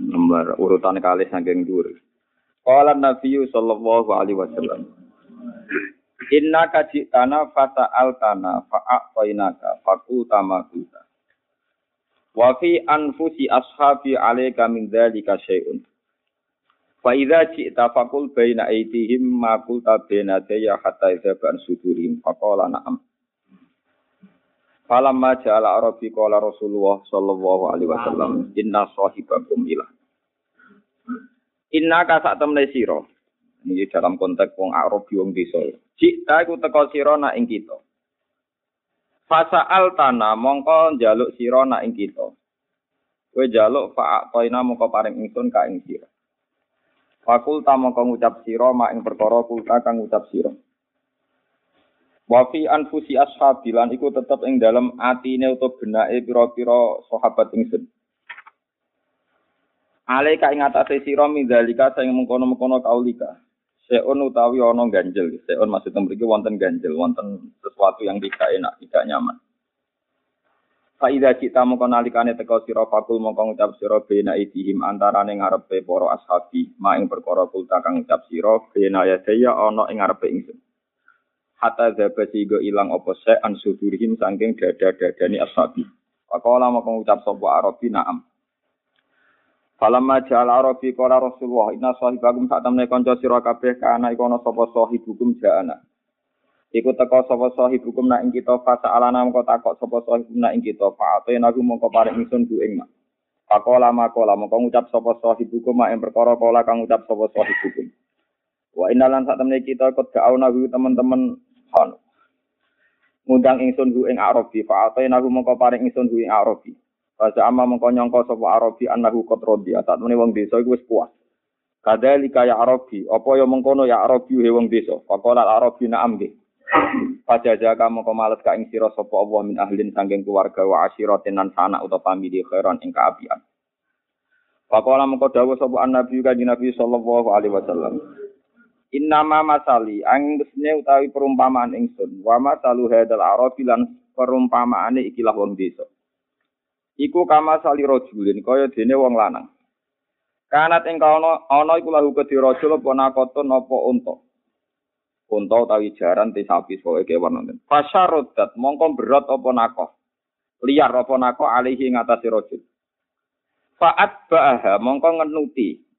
Nomor urutan kali saking dhuwur. Qala Nabi sallallahu alaihi wasallam. Inna kajitana fata altana fa'aqainaka fakulta ma kulta. Wa fi anfusi ashabi alaika min dzalika syai'un. Fa idza ji'ta faqul baina aydihim ma qulta baina daya hatta idza ban sudurim faqala na'am. Falamma ja'ala arabi qala Rasulullah sallallahu alaihi wasallam inna sahibakum ilah. Inna ka sak temne sira. Ini dalam konteks wong Arabi wong desa. Jika iku teka sira nak ing kita. Fasa'al tana mongko njaluk sira nak ing kita. Kowe njaluk fa'atoina mongko paring ingsun ka ing sira. Fakulta mongko ngucap sira mak ing perkara kulta kang ngucap sira. Wa fi anfusi ashabilan iku tetep ing dalam atine utawa benake pira-pira sahabat ingsun. Alaika ing atase sira mindzalika sing mengkono-mengkono kaulika. Seon utawi ana ganjel, seon maksud mriki wonten ganjel, wonten sesuatu yang tidak enak, tidak nyaman. Faida kita mongko nalikane teka sira fakul mongko ngucap sira bena idihim antarane ngarepe para ashabi, ma ing perkara kulta kang ngucap sira bena ya daya ana ing ngarepe ingsun. Hatta zaba sigo ilang apa se an sudurihim saking dada-dadani ashabi. Pakola mau ngucap sapa Arabi na'am. Falamma ja'al Arabi qala Rasulullah inna sahibakum sak temne kanca sira kabeh kana iku ana sapa sahibukum ja'ana. Iku teka sapa sahibukum ing kita fasa alana mengko takok sapa sahibukum nak ing kita fa'ate nagu mengko paring ingsun ku ing mak. Pakola makola mengko ngucap sapa sahibukum mak ing perkara kala kang ngucap sapa sahibukum. Wa innalan sak temne kita kod ga'auna teman-teman Hon. Ngundang ingsun hu ing Arabi, fa atayna hu mongko paring ingsun hu ing Arabi. Fasa amma mongko nyangka sapa Arabi annahu qad radi, atat mene wong desa iku wis puas. Kadalika ya Arabi, apa ya mengkono ya Arabi he wong desa. Faqala Arabi na'am nggih. Fajaja kamu kok males ka ing sira sapa Allah min ahlin sanging keluarga wa asyiratin nan sanak utawa famili khairan ing kaapian. Faqala mengko dawuh sapa Nabi kanjeng Nabi sallallahu alaihi wasallam. Innama masali anggesne utawi perumpamaan ingsun wa masalu hadal arabi lan perumpamaane ikilah wong desa. Iku kama sali rajulin kaya dene wong lanang. Kanat ing kana ana iku lahu kedhi rajul apa nakotun apa unta. Unta utawi jaran te sapi pokoke kewan nonton. Fasyarodat mongko berat apa nakoh. Liar apa nakoh alihi ngatasi rajul. Fa'at ba'aha mongko ngenuti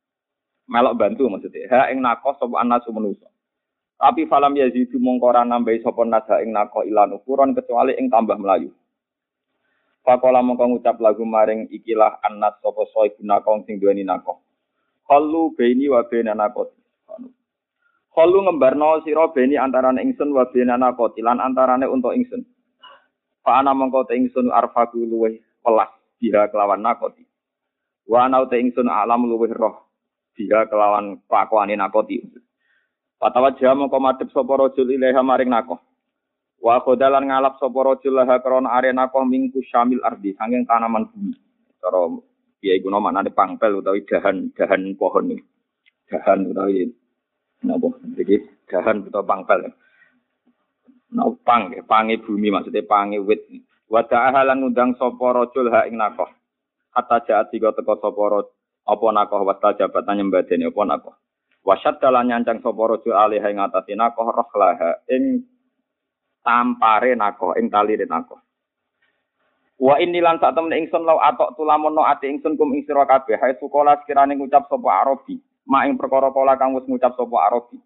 melok bantu maksudnya. Ha ing nakoh sapa anasu manusa. Tapi falam yazidu mongko ora nambahi sapa nasa ing nakoh ilan ukuran kecuali ing tambah melayu. Pakola mongko ngucap lagu maring ikilah anas sapa soy nakoh sing duweni nakoh. Khallu baini wa baina nakot. Khallu ngembarno sira beni antarane ingsun wa baina nakot lan antarane untuk ingsun. Fa ana mongko te ingsun arfaku luweh pelas biha kelawan nakoti. Wa ana te ingsun alam luweh roh dia kelawan kelakuane nakoti. Patawa jam mongko madhep sapa rajul ilaha maring nakoh. Wa khodalan ngalap sapa rajul laha krana are nakoh mingku syamil ardi sanging tanaman bumi. Cara piye iku maknane pangpel utawi dahan-dahan pohon iki. Dahan utawi napa iki dahan utawa pangpel. Nah, pang, pange bumi maksudnya pange wit. Wada ahalan ngundang sapa rajul ha ing nakoh. Kata jaat tiga teko sapa apa nakoh wasta jabatan nyembadeni apa nakoh? Wasyad dalan nyancang sapa raja alih ing atase nakoh rohlaha ing tampare nakoh ing talire nakoh. Wa inni lan sak temen ingsun law atok tulamono ati ingsun kum ing sira kabeh hae sukola sekirane ngucap sapa Arabi mak ing perkara kala kang wis ngucap sapa Arabi.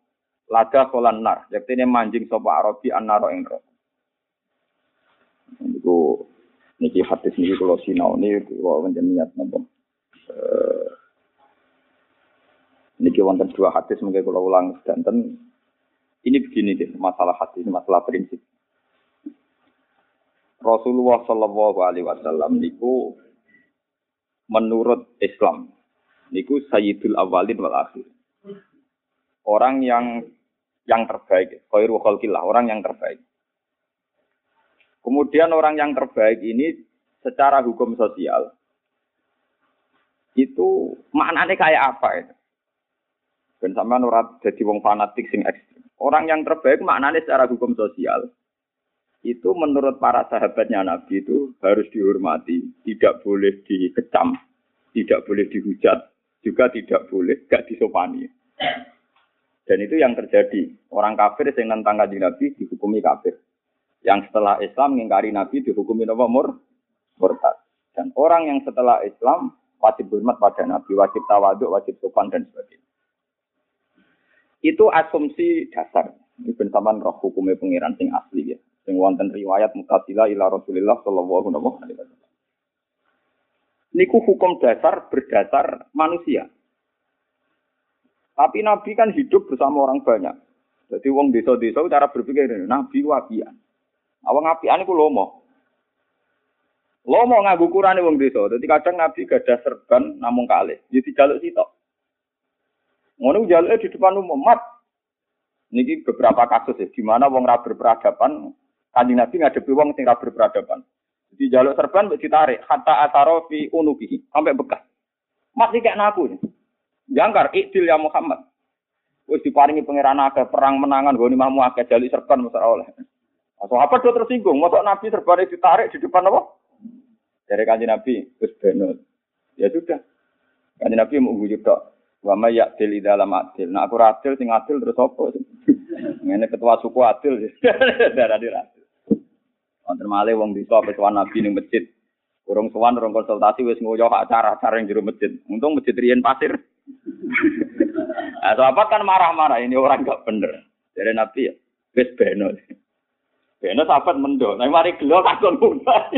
Lada kolan nar yektene manjing sapa Arabi annaro ing neraka. Niku niki hadis niki kula sinau niki kula niat napa Uh, niki wonten dua hadis mungkin kalau ulang sedanten ini begini deh masalah hadis masalah prinsip Rasulullah Shallallahu Alaihi Wasallam niku menurut Islam Niku sayyidul awalin wal akhir. Orang yang yang terbaik, khairu khalqillah, orang yang terbaik. Kemudian orang yang terbaik ini secara hukum sosial itu maknanya kayak apa itu? Dan sama nurat jadi wong fanatik sing ekstrim. Orang yang terbaik maknanya secara hukum sosial itu menurut para sahabatnya Nabi itu harus dihormati, tidak boleh dikecam, tidak boleh dihujat, juga tidak boleh gak disopani. Dan itu yang terjadi. Orang kafir yang nentang kanjeng Nabi dihukumi kafir. Yang setelah Islam mengingkari Nabi dihukumi? Mur, murtad. Dan orang yang setelah Islam wajib hormat pada Nabi, wajib tawaduk, wajib sopan dan sebagainya. Itu asumsi dasar. Ini bensaman roh hukumnya pengiran sing asli ya. Sing wonten riwayat mutasila ila Rasulillah sallallahu alaihi wasallam. Niku hukum dasar berdasar manusia. Tapi Nabi kan hidup bersama orang banyak. Jadi wong desa-desa cara berpikir Nabi wapian. Awang apian iku lomo. Lomo nganggo ukurane wong desa. Jadi kadang Nabi gada serban namung kalih. Jadi jaluk sitok. Ngono jaluke di depan umum mat. Niki beberapa kasus ya, di mana wong ra berperadaban, kanjeng Nabi ngadepi wong sing ra berperadaban. Jadi jaluk serban ditarik hatta ataro fi unubihi sampai bekas. Mas iki kayak naku. Jangkar ikdil ya Muhammad. Wis diparingi pangeran akeh perang menangan goni mahmu akeh jaluk serban mesti oleh. apa do tersinggung, mosok Nabi serban ditarik di depan apa? Dari kanjeng Nabi, wis bener. Ya sudah. Kanjeng Nabi mau wujud tok. Wa may ya'dil dalam adil. Nah aku adil sing adil terus apa? Ngene ketua suku adil. Darah di adil. Wonten malih wong desa ketua nabi ning masjid. Kurang sowan urung konsultasi wis ngoyo acara-acara yang jero masjid. Untung masjid riyen pasir. Nah, sahabat kan marah-marah ini orang gak bener. Dari nabi ya, wis beno. Beno sahabat mendo. Nah mari gelo takon munggah.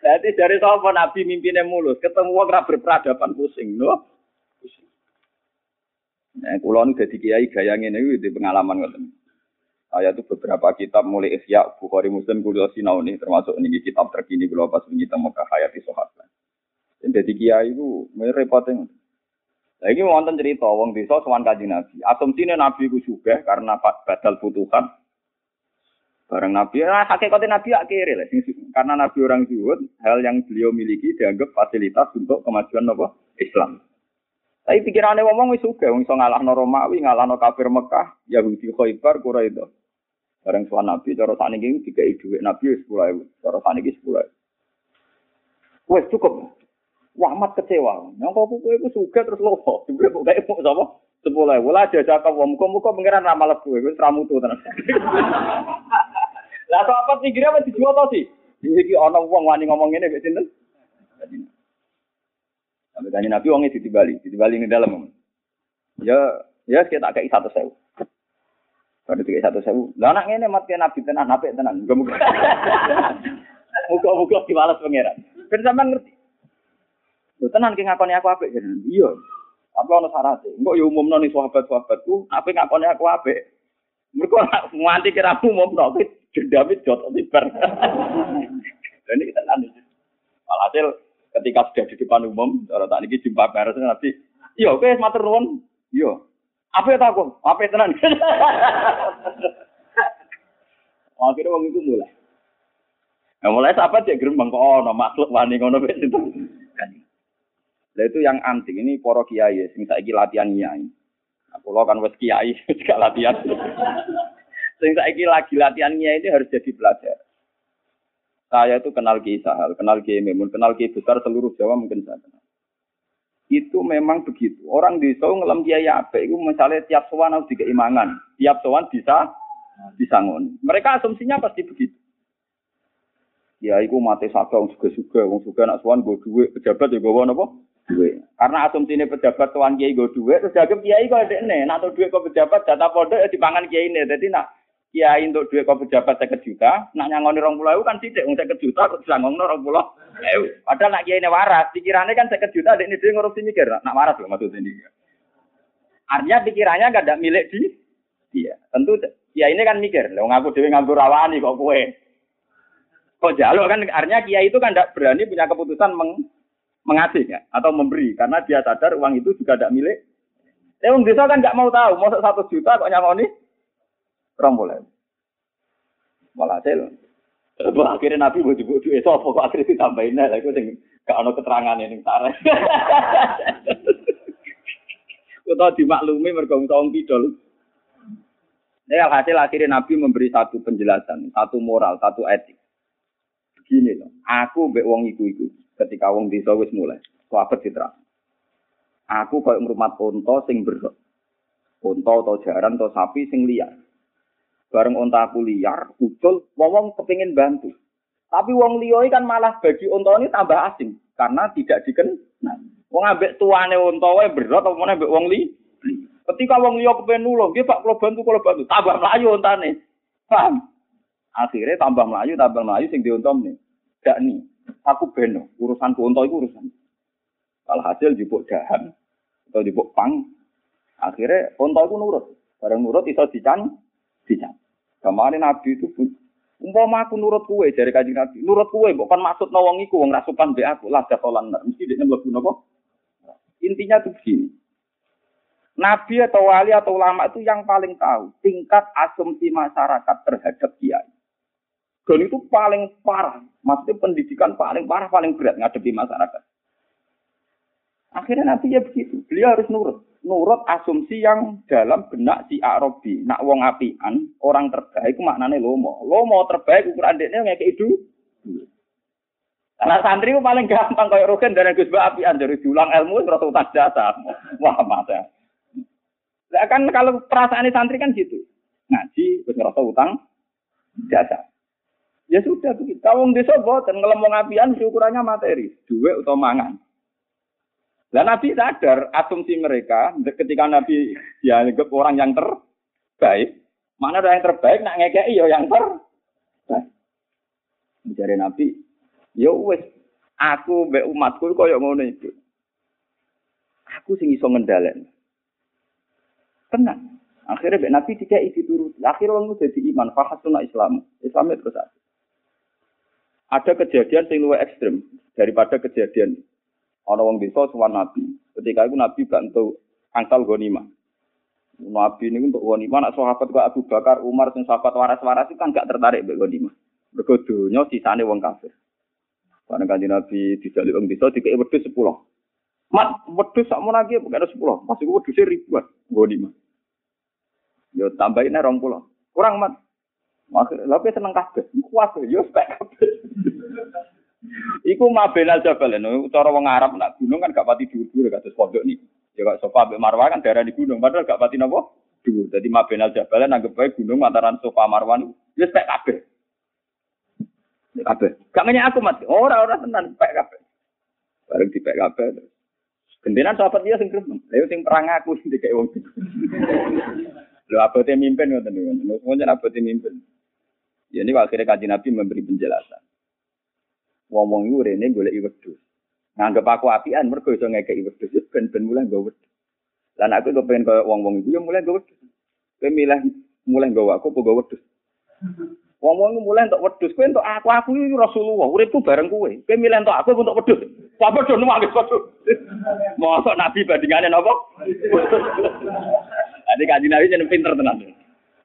Jadi dari sapa Nabi mimpinnya mulus, ketemu wong ora berperadaban pusing, no? Nah, kula nu dadi kiai gaya iki di pengalaman ngoten. Saya itu beberapa kitab mulai Ihya, Bukhari Muslim, kulo sinau nih, termasuk ini kitab terkini kulo pas kita Mekah Hayati Sahabat. Jadi kiai itu repotnya. Lagi wonten cerita wong desa sowan kanjeng Nabi. Asumsine Nabi ku juga karena badal putusan Barang Nabi, nah, hakikatnya Nabi akhirnya lah. Karena Nabi orang zuhud, hal yang beliau miliki dianggap fasilitas untuk kemajuan apa? Islam. Tapi pikirannya ngomong wis suka, wong iso ngalahno Romawi, ngalahno kafir Mekah, Yahudi Khaibar, itu. Bareng soal Nabi, cara saniki dikai dhuwit Nabi wis 10000, cara saniki 10000. Wes cukup. Wah, amat kecewa. Yang kau kowe iku suka terus lopo. Jebule kok gawe sapa? Sepuluh ewu lah jajak kau muka muka pengiran ramal lebu, itu ramutu tenan. Lah kok apa pikirnya apa dijual tau sih? Iki ana wong wani ngomong ngene mek sinten? Sampai tanya Nabi wongnya ditibali, ditibali ini dalam. Ya, ya kita kayak satu sewu. Kalau tiga satu sewu, lah anak ini mati Nabi tenan, nabi tenan, muka muka. Muka muka dibalas pangeran. Ben sampean ngerti. Lu tenan ki ngakoni aku apik jenengan. Iya. Tapi ana syarat. Engko ya umumno ning sahabat-sahabatku, apik ngakoni aku apik. Mergo nganti kira umum tok dendam itu jatuh tibar. Dan kita nanti. Walhasil ketika sudah di depan umum, cara tak ini jumpa pers nanti, iya oke, matur nuwun, iya. Apa ya aku? Apa ya tenan? Akhirnya wong itu mulai. Nah, mulai sahabat ya gerembang kok ono makhluk wani ngono wis itu. Lah itu yang antik ini para kiai sing saiki latihan kiai. Aku lo kan wis kiai, gak latihan. Sing saiki lagi latihannya ini harus jadi pelajar. Saya itu kenal Ki Sahal, kenal Ki Memun, kenal Ki besar seluruh Jawa mungkin saya kenal. Itu memang begitu. Orang di Solo ngelam kiai apa? Itu misalnya tiap sowan harus dikeimangan, tiap sowan bisa disangon. Mereka asumsinya pasti begitu. Ya, itu mati saka wong suga-suga, wong suga nak sowan gue duit, pejabat ya gue apa? Karena asumsi ini pejabat tuan kiai gue duit, terus jaga kiai kok ada nih, nak duit kok pejabat, jatah pondok ya dipangan kiai ini, jadi nak kiai untuk duit kau pejabat saya juta, nak nyangoni rong pulau kan tidak, untuk saya juta, kok disanggung rong pulau. Padahal nak kiai ini waras, pikirannya kan saya juta, ini dia ngurusin mikir, nak waras loh maksudnya ini. Artinya pikirannya gak ada milik di dia. Tentu kiai ini kan mikir, lo ngaku dewi nganggur rawani kok kue. Kok jaluk kan artinya kiai itu kan tidak berani punya keputusan meng mengasih ya atau memberi karena dia sadar uang itu juga tidak milik. Eh wong desa kan nggak mau tahu, mau satu juta kok nyangoni rong boleh. Walhasil akhirnya Nabi mau dibuat duit so kok akhirnya ditambahin lah itu sing gak ono keterangan ini sareh. Kita dimaklumi mergo wong kidul. Ya hasil akhirnya Nabi memberi satu penjelasan, satu moral, satu etik. Begini loh, aku mbek wong iku-iku ketika wong desa wis mulai, sahabat citra. Aku koyo ngrumat unta sing berok. Unta atau jaran atau sapi sing liar. Bareng unta aku liar, ucul wong kepingin bantu. Tapi wong liya kan malah bagi unta ini tambah asing karena tidak dikenal. Wong ambek tuane unta wae berat apa meneh ambek wong li. Ketika wong liya kepen nulung, dia Pak kalau bantu kalau bantu, tambah melayu ontane. Paham? Akhirnya tambah melayu, tambah melayu sing diontom nih. Gak nih, aku beno, urusan unta itu urusan. Hasil jupuk dahan atau jupuk pang, akhirnya unta itu nurut. Barang nurut iso dican, dican. Kemarin Nabi itu Umpama aku nurut kue dari kajian Nabi, nurut kue bukan maksud nawang iku wong rasukan be aku lah jatolan mesti dia mlebu napa? Intinya tuh begini. Nabi atau wali atau ulama itu yang paling tahu tingkat asumsi masyarakat terhadap kiai. Dan itu paling parah. Maksudnya pendidikan paling parah, paling berat ngadepi masyarakat. Akhirnya Nabi ya begitu. Beliau harus nurut. Nurut asumsi yang dalam benak si Arabi. Nak wong apian, orang terbaik maknanya lomo. Lomo terbaik ukuran deknya ngeke itu. Karena santri itu paling gampang kayak rogen dari Gus apian dari diulang ilmu terus utang jasa. Wah masa. Lah kan kalau perasaan santri kan gitu. Ngaji terus utang jasa. Ya sudah begitu. Kalau desa boten ngelemong apian ukurannya materi, duit atau mangan. Dan Nabi sadar asumsi mereka ketika Nabi ya orang yang terbaik, mana ada yang terbaik nak ngekei yo ya yang terbaik. Mencari Nabi, yo ya wes aku be umatku koyo ngono itu. Aku sing iso ngendalen. Tenang. Akhirnya Mbak Nabi tidak turut. Akhirnya orang itu jadi iman. Fahasuna Islam. Islamnya terus ada. Ada kejadian yang lebih ekstrim daripada kejadian orang wong desa suwan Nabi. Ketika itu Nabi bantu angsal gonima. Nabi ini untuk gonima, nak sahabat kok Abu Bakar, Umar, dan sahabat waras-waras itu kan gak tertarik dengan gonima. Mereka dunia sisanya wong kafir. Karena kan Nabi dijalik wong desa, dikei wedus sepuluh. Mat, wedus sama lagi bukan ada sepuluh. Masih gue wedusnya ribuan. Gonima. Yo tambahin rong pulau. Kurang mat. Maksud, tapi seneng kabeh. Kuat yo spek kabeh. Iku mabenal jabal no, cara wong Arab nak gunung kan gak pati dhuwur-dhuwur kados pondok nih. Ya kok sofa mbek Marwah kan daerah di gunung, padahal gak pati napa? Dhuwur. Dadi mabenal jabal nanggep bae gunung antaran sofa Marwan wis spek kabeh. Kabeh. Gak nanya aku mati. Ora ora tenan spek kabeh. Bareng dipek kabeh. Gentenan sahabat dia sing krem. Lha sing perang aku sing dikek wong. Lho abote mimpin ngoten niku. Semuanya abote mimpin. Ya ini akhirnya kaji Nabi memberi penjelasan. Wong-wong itu rene golek wedhus. Nganggep aku apian mergo iso ngekeki wedhus ya ben ben mulai nggo wedhus. Lan aku kok pengen koyo wong-wong itu ya mulai nggo wedhus. Kowe milih mulai nggawa aku apa nggo wedhus. Wong-wong mulai untuk wedhus, kowe untuk aku aku iki Rasulullah, uripku bareng kowe. Kowe milih untuk aku untuk wedhus. Apa do nuwang wedhus. Mosok Nabi bandingane napa? Jadi kaji Nabi jeneng pinter tenan.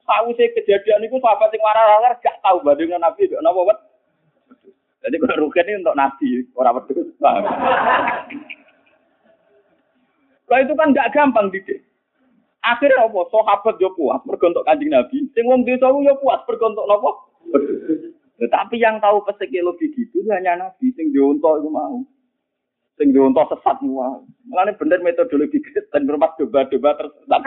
Tahu sih kejadian itu sahabat yang marah-marah gak tahu bandingnya Nabi itu napa wet. Jadi kalau rugen ini untuk Nabi orang wedhus. Lah itu kan gak gampang didik. Akhirnya apa? Sahabat yo puas mergo untuk Kanjeng Nabi. Sing wong desa yo puas mergo untuk? Tetapi yang tahu psikologi gitu hanya Nabi sing diuntok itu mau. Sing diuntok sesat mau. Mulane bener metodologi dan bermat doba-doba tersesat.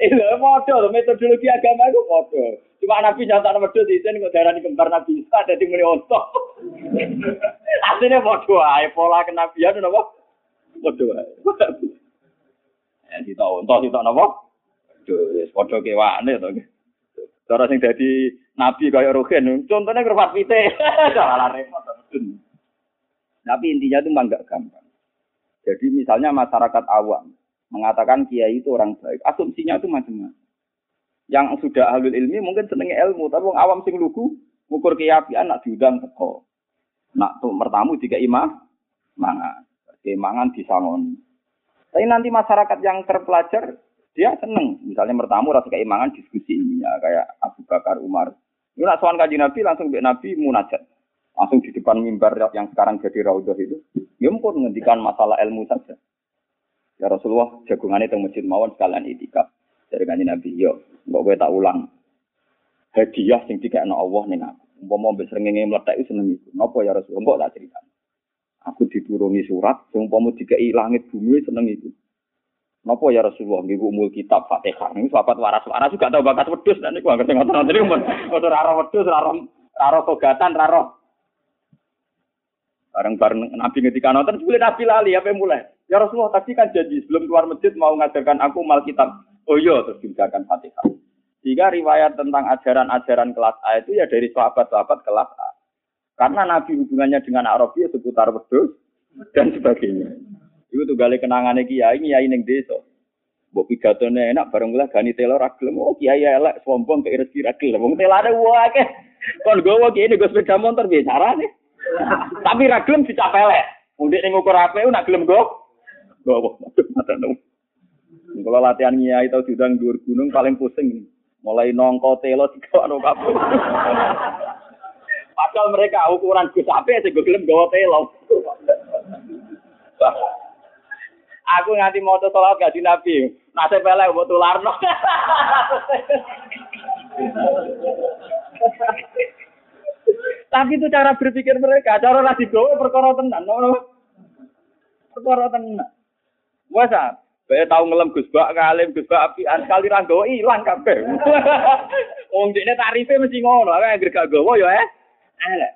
Iya, modal metodologi agama itu modal. Cuma Nabi nyata nama wedhus di sini kok darah kembar Nabi Isa ada di mulai ontok. Aslinya modal aja pola kenabian apa? Modal aja. Ya kita ontok kita apa? Modal, modal kewane to. Cara sing dadi nabi kaya rogen, contohnya kerfat pite. Salah repot. Tapi intinya itu memang gak gampang. Jadi misalnya masyarakat awam, mengatakan kiai itu orang baik. Asumsinya itu macam-macam. Yang sudah ahli ilmi mungkin senengnya ilmu, tapi orang awam sing lugu ngukur kiai anak diundang teko. mertamu jika imah mangan. Mangan disangoni. Tapi nanti masyarakat yang terpelajar dia seneng. Misalnya mertamu rasa keimangan diskusi ini ya kayak Abu Bakar Umar. Ini nak soal kaji Nabi langsung Mbak Nabi munajat. Langsung di depan mimbar yang sekarang jadi raudhah itu. Ya mungkin menghentikan masalah ilmu saja. Ya Rasulullah jagungannya teng masjid mawon sekalian itikaf. Dari kaji Nabi, yo, mbok gue tak ulang. Hadiah sing dikekno Allah ning aku. Umpama mbek srengenge meletak itu seneng iku. Napa ya Rasulullah mbok tak cerita. Aku dituruni surat sing umpama dikei langit bumi seneng iku. Napa ya Rasulullah nggih umul kitab Fatihah. Ini sahabat waras-waras juga tahu bakat wedhus dan niku anggere ngoten ngoten niku ora wedhus ora ora togatan ora Bareng-bareng Nabi ngetika nonton, boleh Nabi lali, apa mulai? Ya Rasulullah, tadi kan janji sebelum keluar masjid mau ngajarkan aku mal kitab. Oh iya, terus dibacakan Fatihah. Jika riwayat tentang ajaran-ajaran kelas A itu ya dari sahabat-sahabat kelas A. Karena Nabi hubungannya dengan Arabi ya seputar wedhus dan sebagainya. Iku tunggale kenangane kiai kiai ning desa. Mbok pidatone enak bareng lah gani telo ra. Oh kiai elek sombong ke rezeki ra gelem. Wong telane wae. Kon gowo kiai nego sepeda motor biasane. Tapi ra gelem dicapelek. Mundik ning ukur apik nak gelem go. Gowo. Kalau latihan kiai tau diundang dhuwur gunung paling pusing. Mulai nongko telo dikawano kabeh. Padahal mereka ukuran Gus Ape sing gelem gawa telo. Aku nganti mau sholat gak di Nabi. Nasi pelek buat tularno. Tapi itu cara berpikir mereka. Cara lagi gawe perkara tenan. Perkara tenan. Wasa, Bae tau ngelem Gus Bak ngalim Gus Bak apian sekali ra gawe ilang kabeh. Wong dekne tarife mesti ngono, ae gak gawe ya eh. Elek.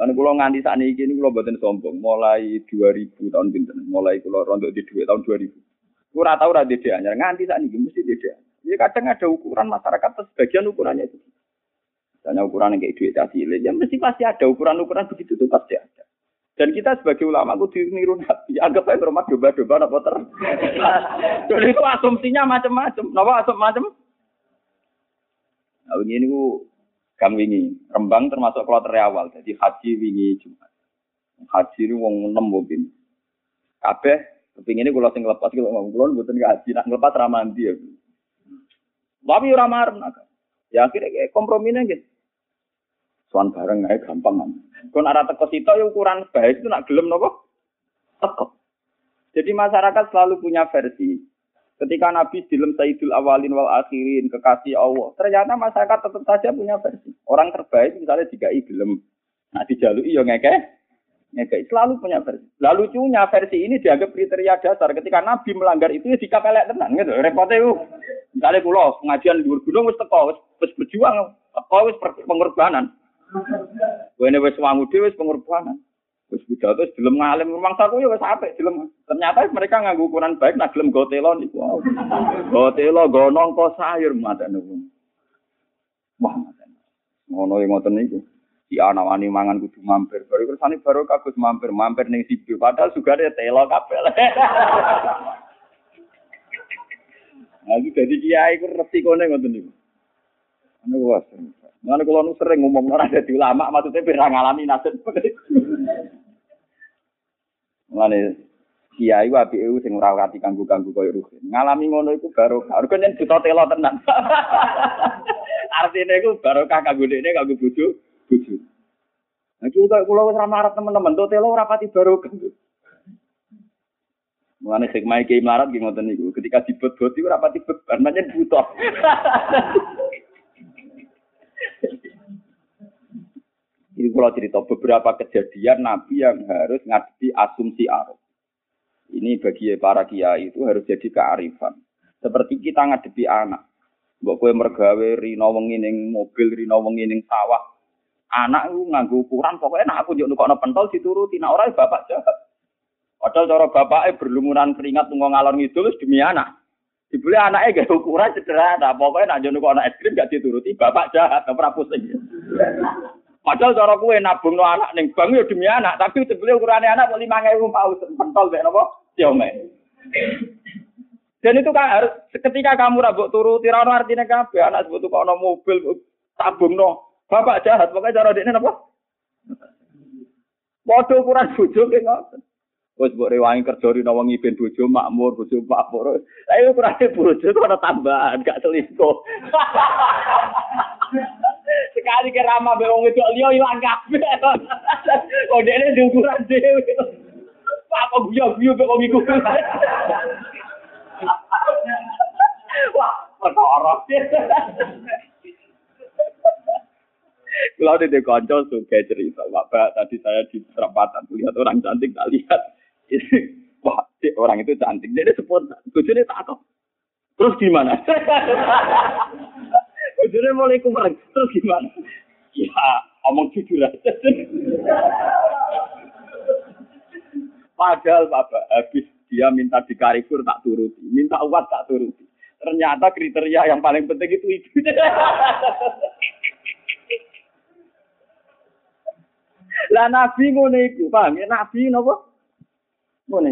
Kan kula nganti saat ini ini kula buatin sombong. Mulai 2000 tahun pinten. Mulai kula rontok di duit tahun 2000. Kura tahu rada dia anyar. Nganti saat ini mesti dia. Ya kadang ada ukuran masyarakat sebagian ukurannya itu. Misalnya ukuran yang kayak duit hasil, ya mesti pasti ada ukuran-ukuran begitu itu pasti ada. Dan kita sebagai ulama aku diniru nabi, anggap aja rumah domba-domba apa ter. Dan itu asumsinya macam-macam. Napa asum macam? Nah, ini ku Kang wingi, Rembang termasuk kloter awal. Jadi haji wingi Jumat. Haji ini wong enam mungkin. Kabeh ini kalau sing lepas kalau ngomong kulon bukan haji nak ngelepas ramandi ya. Tapi ora marem Ya akhirnya kayak komprominya gitu. Soan bareng aja gampang kan. Kon arah teko sito ya ukuran baik itu nak gelem nopo? Teko. Jadi masyarakat selalu punya versi. Ketika Nabi dilem Sayyidul Awalin wal Akhirin, kekasih Allah. Ternyata masyarakat tetap saja punya versi. Orang terbaik misalnya jika gelem. Nah dijalui ya ngeke. Ngeke. Selalu punya versi. Lalu lucunya versi ini dianggap kriteria dasar. Ketika Nabi melanggar itu ya dikapelek tenan. Gitu. Repotnya itu. Misalnya kulo pengajian di gunung wis teko. Wis berjuang. Teko wis pengorbanan. Wene wis wangu wis pengorbanan. Wis pidato wis gelem ngalim rumang saku ya wis apik gelem. Ternyata mereka nganggo ukuran baik nak gelem go telo niku. Go telo go nongko sayur matane. Wah, ngono yang ngoten niku. Si anak wani mangan kudu mampir. Baru kersane baru kagus mampir, mampir ning sibu. Padahal juga ada telo kabel. Nah, jadi kiai ku resikone ngoten niku. Anu was. Mana kalau nu sering ngomong orang jadi ulama, maksudnya biar ngalami nasib. Mana kiai wabi itu sing ora kati kanggo kanggo koyo ruhin. Ngalami ngono iku baru harus kan buta telo tenan. Artinya iku barokah kanggo dekne kanggo bojo, bojo. Nah, kita kalau wis marah teman-teman, tuh telo ora pati barokah. Mulane hikmah iki melarat nggih ngoten niku. Ketika dibot-bot iku ora pati beban, pancen butuh. Ini kalau cerita beberapa kejadian Nabi yang harus ngadepi asumsi arus. Ini bagi para kiai itu harus jadi kearifan. Seperti kita ngadepi anak. Mbok kowe mergawe rino mobil, rino wengi sawah. Anak itu nganggo ukuran pokoknya nak aku njuk nukokno pentol dituruti, nak ora ya bapak jahat. Padahal cara bapaknya berlumuran keringat tunggu ngalor ngidul demi anak. Dibeli anaknya gak ukuran sederhana, pokoknya nak njuk nukokno es krim gak dituruti, bapak jahat, pernah pusing. Padahal cara kue nabung no anak neng bang ya demi anak, tapi sebelum ukurannya anak lima ribu paus pentol be nopo siome. Dan itu kan harus ketika kamu rabuk turu tirano artinya kabe anak sebut kok no mobil tabung no bapak jahat pokoknya cara dia nopo Padha ukuran bojo ki ngoten. Wis mbok rewangi kerja rino wengi ben bojo makmur, bojo makmur. Lah iki ukurane bojo kok ana tambahan, gak selingkuh. Sekali ke ramah be wong wedok liya ilang kabeh. Oh dekne di ukuran dhewe. Apa guyu-guyu wong iku. Wah, perkara. Kalau di konco suka cerita, Bapak tadi saya di perempatan lihat orang cantik, tak lihat. Wah, orang itu cantik, dia sempurna. Bujurnya takut. Terus gimana? Bujurnya mulai kumarin, terus gimana? Ya, omong jujur aja. Padahal Bapak habis dia minta di karifur tak turuti, minta uat tak turuti. Ternyata kriteria yang paling penting itu itu. Lah nabi ngono iku, paham ya? Nabi napa? Ngono.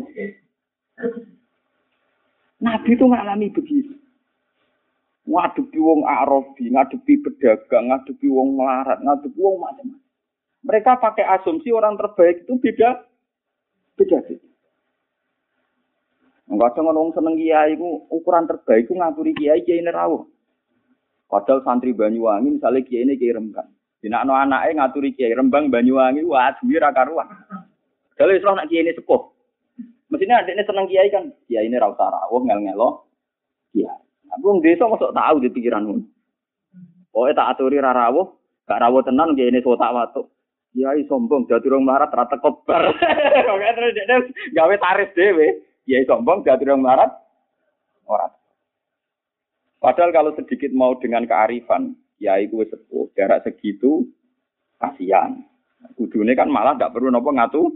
Nabi itu ngalami begitu. Ngadepi wong Arabi, ngadepi pedagang, ngadepi wong melarat, ngadepi wong macam-macam. Mereka pakai asumsi orang terbaik itu beda beda sih. Enggak ada ngomong seneng kiai ukuran terbaik itu ngaturi kiai kiai ini. Padahal santri Banyuwangi misalnya kiai ini kiai rembang. Dina no anaknya ngaturi kiai rembang Banyuwangi, wah duwi ra karuan. Kalau Islam nak kiai ini sepuh. Mestinya adiknya seneng kiai kan, kiai ini rauh rawuh ngel-ngelo. Kiai. Aku wong desa masuk tahu di pikiranmu. Pokoknya tak aturi ra rawuh, gak rawuh tenan kiai ini sotak watuk. Kiai sombong jadi orang marat rata kobar. Oke terus dia gawe tarif dewe. Kiai sombong jadi orang marat orang. Padahal kalau sedikit mau dengan kearifan, kiai gue sepuh, jarak segitu, kasihan. Kudune kan malah tidak perlu nopo ngatu.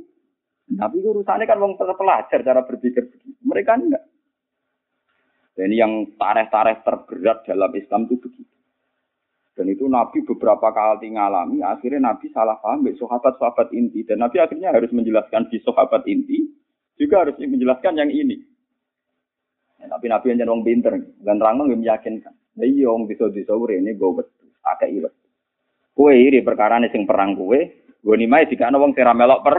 Tapi urusannya kan wong pelajar cara berpikir begitu. Mereka enggak. Dan yang tareh-tareh terberat dalam Islam itu begitu. Dan itu Nabi beberapa kali ngalami, akhirnya Nabi salah paham sahabat-sahabat inti. Dan Nabi akhirnya harus menjelaskan di sahabat inti, juga harus menjelaskan yang ini. Ya, tapi Nabi yang orang pinter, dan rangno yang meyakinkan. Nah, iya, orang bisa-bisa ini gue betul, agak iwet. Kue iri perkara ini sing perang kue, gue nimai jika ada orang sing melok per.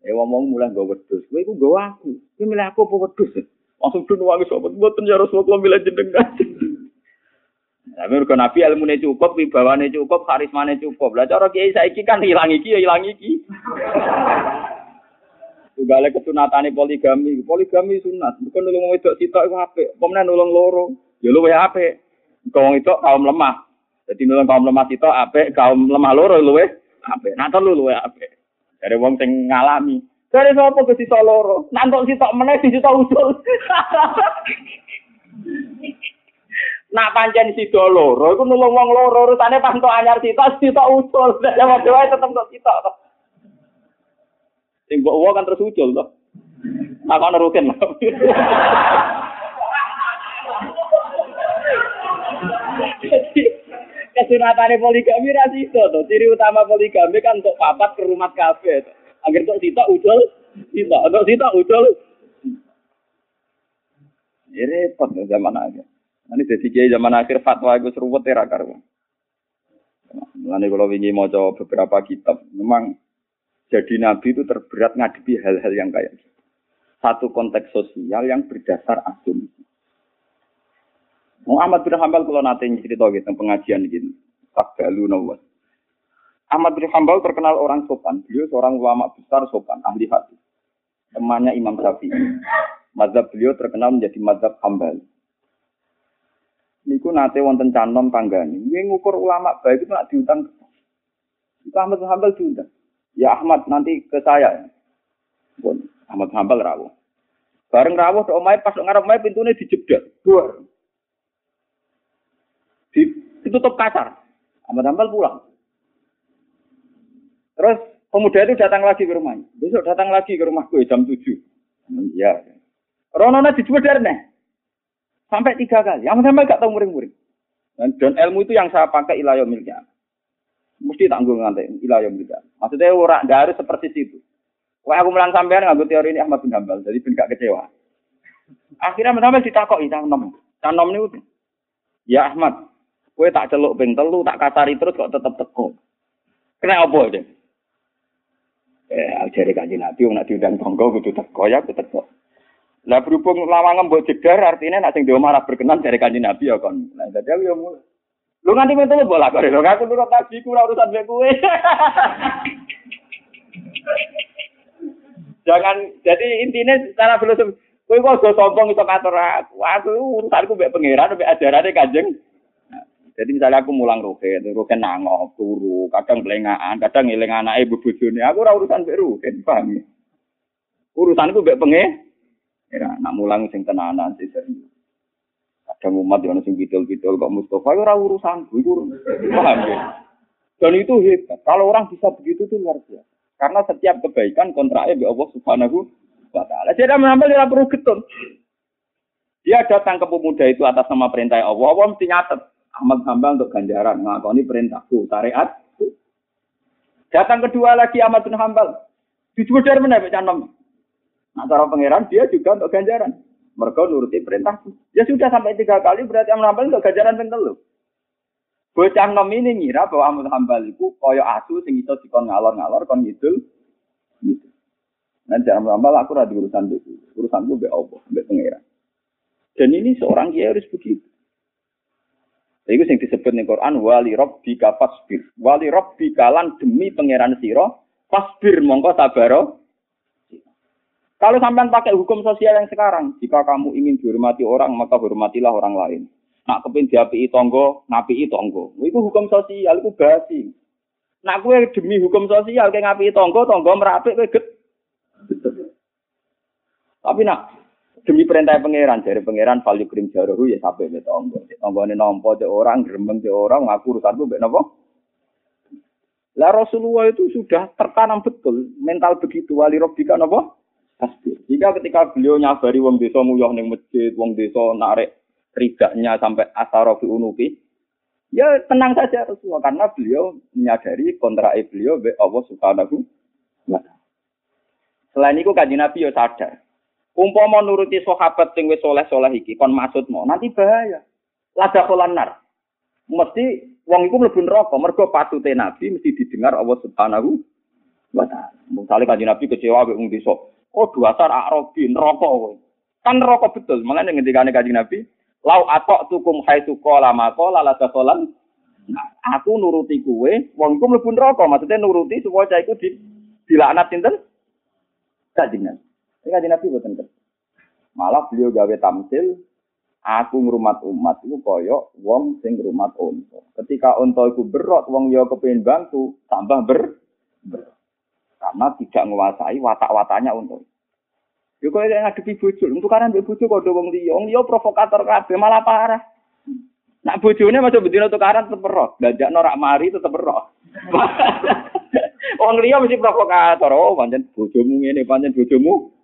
Eh, ngomong mulai gue. Kue itu gue aku, kue milih aku apa. Langsung dun wangi sobat, buatan ya Rasulullah milih jenengan. Tapi mergo Nabi ilmune cukup, wibawane cukup, karismane cukup. Lah cara kiai saiki kan hilang iki ya hilang iki. Tugale kesunatane poligami, poligami sunat. Bukan nulung wedok sitok iku apik, pemenang nulung loro. Ya luwe apik. Wong itu kaum lemah. Jadi nulung kaum lemah sitok apik, kaum lemah loro luwe apik. Nah telu luwe apik. Dari wong sing ngalami. Dari sapa ke sitok loro? Nantok sitok meneh di sitok usul. Nak pancen sida loro iku nulung wong loro urusane pas entuk anyar sitok sitok usul. Ya wae wae tetep entuk sitok to. Sing kan terus usul to. Aku ana rutin. Kesunatane poligami ra sida to. Ciri utama poligami kan untuk papat ke rumah kafe. Agar untuk sitok usul, sitok. Untuk sitok usul. Ini repot zaman aja. Ini jadi kiai zaman akhir fatwa itu seruwet ya karuan. Mulane kalau ingin mau beberapa kitab, memang jadi nabi itu terberat ngadepi hal-hal yang kayak gitu. Satu konteks sosial yang berdasar asumsi. Muhammad bin Hambal kalau nanti cerita gitu pengajian gini, Takbalu nawas. Ahmad bin Hambal terkenal orang sopan. Beliau seorang ulama besar sopan, ahli hati. Temannya Imam Syafi'i. Mazhab beliau terkenal menjadi mazhab Hambal. Niku nate wonten canom tanggane. Nggih ngukur ulama baik itu nak diutang. Itu Ahmad bin Hambal diundang. Ya Ahmad nanti ke saya. Bon, Ahmad Hambal rawuh. Bareng rawuh tok omahe pas ngarep omahe pintune dijeblok. Dua. Ditutup kasar. Ahmad Hambal pulang. Terus pemuda itu datang lagi ke rumahnya. Besok datang lagi ke rumahku jam 7. Iya. Ronona dijual dari Sampai tiga kali. Yang sampai gak tahu muring-muring. Dan, dan ilmu itu yang saya pakai ilayah miliknya. Mesti tanggung nanti ilayah miliknya. Maksudnya orang gak harus seperti itu. Wah aku melang sampean nganggo teori ini Ahmad bin Hambal. Jadi ben gak kecewa. Akhirnya Hambal ditakoki cang nom. Cang nom niku. Ya Ahmad, kowe tak celuk ping tak kasari terus kok tetep teko. Kena apa deh? Nak jari kanji Nabi, nak diundang tonggo, kudu teko ya, kudu teko. Lah berhubung lawangan mbok jedar artinya nak sing dhewe marah berkenan jari kanji Nabi ya kon. Nah dadi aku ya mulai. Lu nganti mentu bola kok lho aku nurut nabi ku ora urusan mek kowe. Jangan jadi intinya secara filosofi kowe kok sombong iso ngatur aku. Aku urusanku mek pangeran mek ajarane Kanjeng. Jadi misalnya aku mulang rugen, rugen nangok, turu, kadang belengaan, kadang ngiling anake bojone. Aku ora urusan mek rugen, paham ya? Urusanku mek pengen. Ya, nak mulang sing tenanan sih serius. Ada umat yang sing bidol-bidol kok Mustafa ya ora urusan itu paham ya. Dan itu hebat. Kalau orang bisa begitu itu luar biasa. Karena setiap kebaikan kontraknya di Allah Subhanahu wa taala. Jadi menambah tidak perlu getun. Dia datang ke pemuda itu atas nama perintah Allah. Allah mesti nyatet. Ahmad hamba untuk ganjaran. Ngakoni perintahku. Tariat. Datang kedua lagi Ahmad bin Hambal. Dijubur dari mana? Nah, cara pangeran dia juga untuk ganjaran. Mereka nuruti perintahku. Ya sudah sampai tiga kali berarti Ahmad Hambal untuk ganjaran pentel loh. Bocah nom ini ngira bahwa Ahmad Hambal itu koyo asu sing iso dikon ngalor-ngalor kon. Gitu. Nah, jangan Hambal aku rada urusan itu. Urusanku be Allah, be pangeran. Dan ini seorang kiai harus begitu. Itu yang disebut di Quran wali rabbika fasbir. Wali rabbika lan demi pangeran sira fasbir mongko sabaro kalau sampai pakai hukum sosial yang sekarang, jika kamu ingin dihormati orang, maka hormatilah orang lain. Nak kepin diapi tonggo, napi tonggo. Itu hukum sosial, itu basi. Nak kue demi hukum sosial, kayak ngapi tonggo, tonggo merapik, kue get. Tapi nak demi perintah pangeran, dari pangeran value krim jaruhu ya sampai be tonggo. Tonggo ini nompo de orang, gerembeng de orang, ngaku urusan be nopo. Lah Rasulullah itu sudah tertanam betul mental begitu wali robbika nopo tasbih. Jika ketika beliau nyabari wong desa muyoh ning masjid, wong desa narik ridaknya sampai asarofi unuki, ya tenang saja Rasulullah karena beliau menyadari kontrak beliau be Allah Subhanahu wa Selain itu kaji Nabi ya sadar. Umpama nuruti sahabat sing wis soleh-soleh iki kon maksud mau nanti bahaya. Lada kolanar. Mesti wong iku mlebu neraka mergo patute Nabi mesti didengar Allah Subhanahu wa taala. Misalnya kaji Nabi kecewa wong desa, Oh dua akrobi neraka Kan neraka betul. Makanya ngendikane Kanjeng Nabi, lau atok tukum hai suko lama ko lala solan. Nah, aku nuruti kue, wong iku mlebu neraka. Maksudnya nuruti supaya cah iku di dilaknat sinten? Kanjeng Nabi. Ini Kanjeng Nabi boten Malah beliau gawe tamsil, aku ngrumat umat itu koyo wong sing ngrumat unta. Ketika unta iku berot, wong yo kepengin bantu, tambah ber, ber. Karena tidak menguasai watak-watanya untuk. Yo kok yang ngadepi bojo, untuk karena mbek bojo kok wong liya, wong liya provokator kabeh malah parah. Nak bojone masuk bedino tukaran tetep roh, dajak norak mari tetep roh. Wong liya mesti provokator, oh pancen bojomu ngene, pancen bojomu.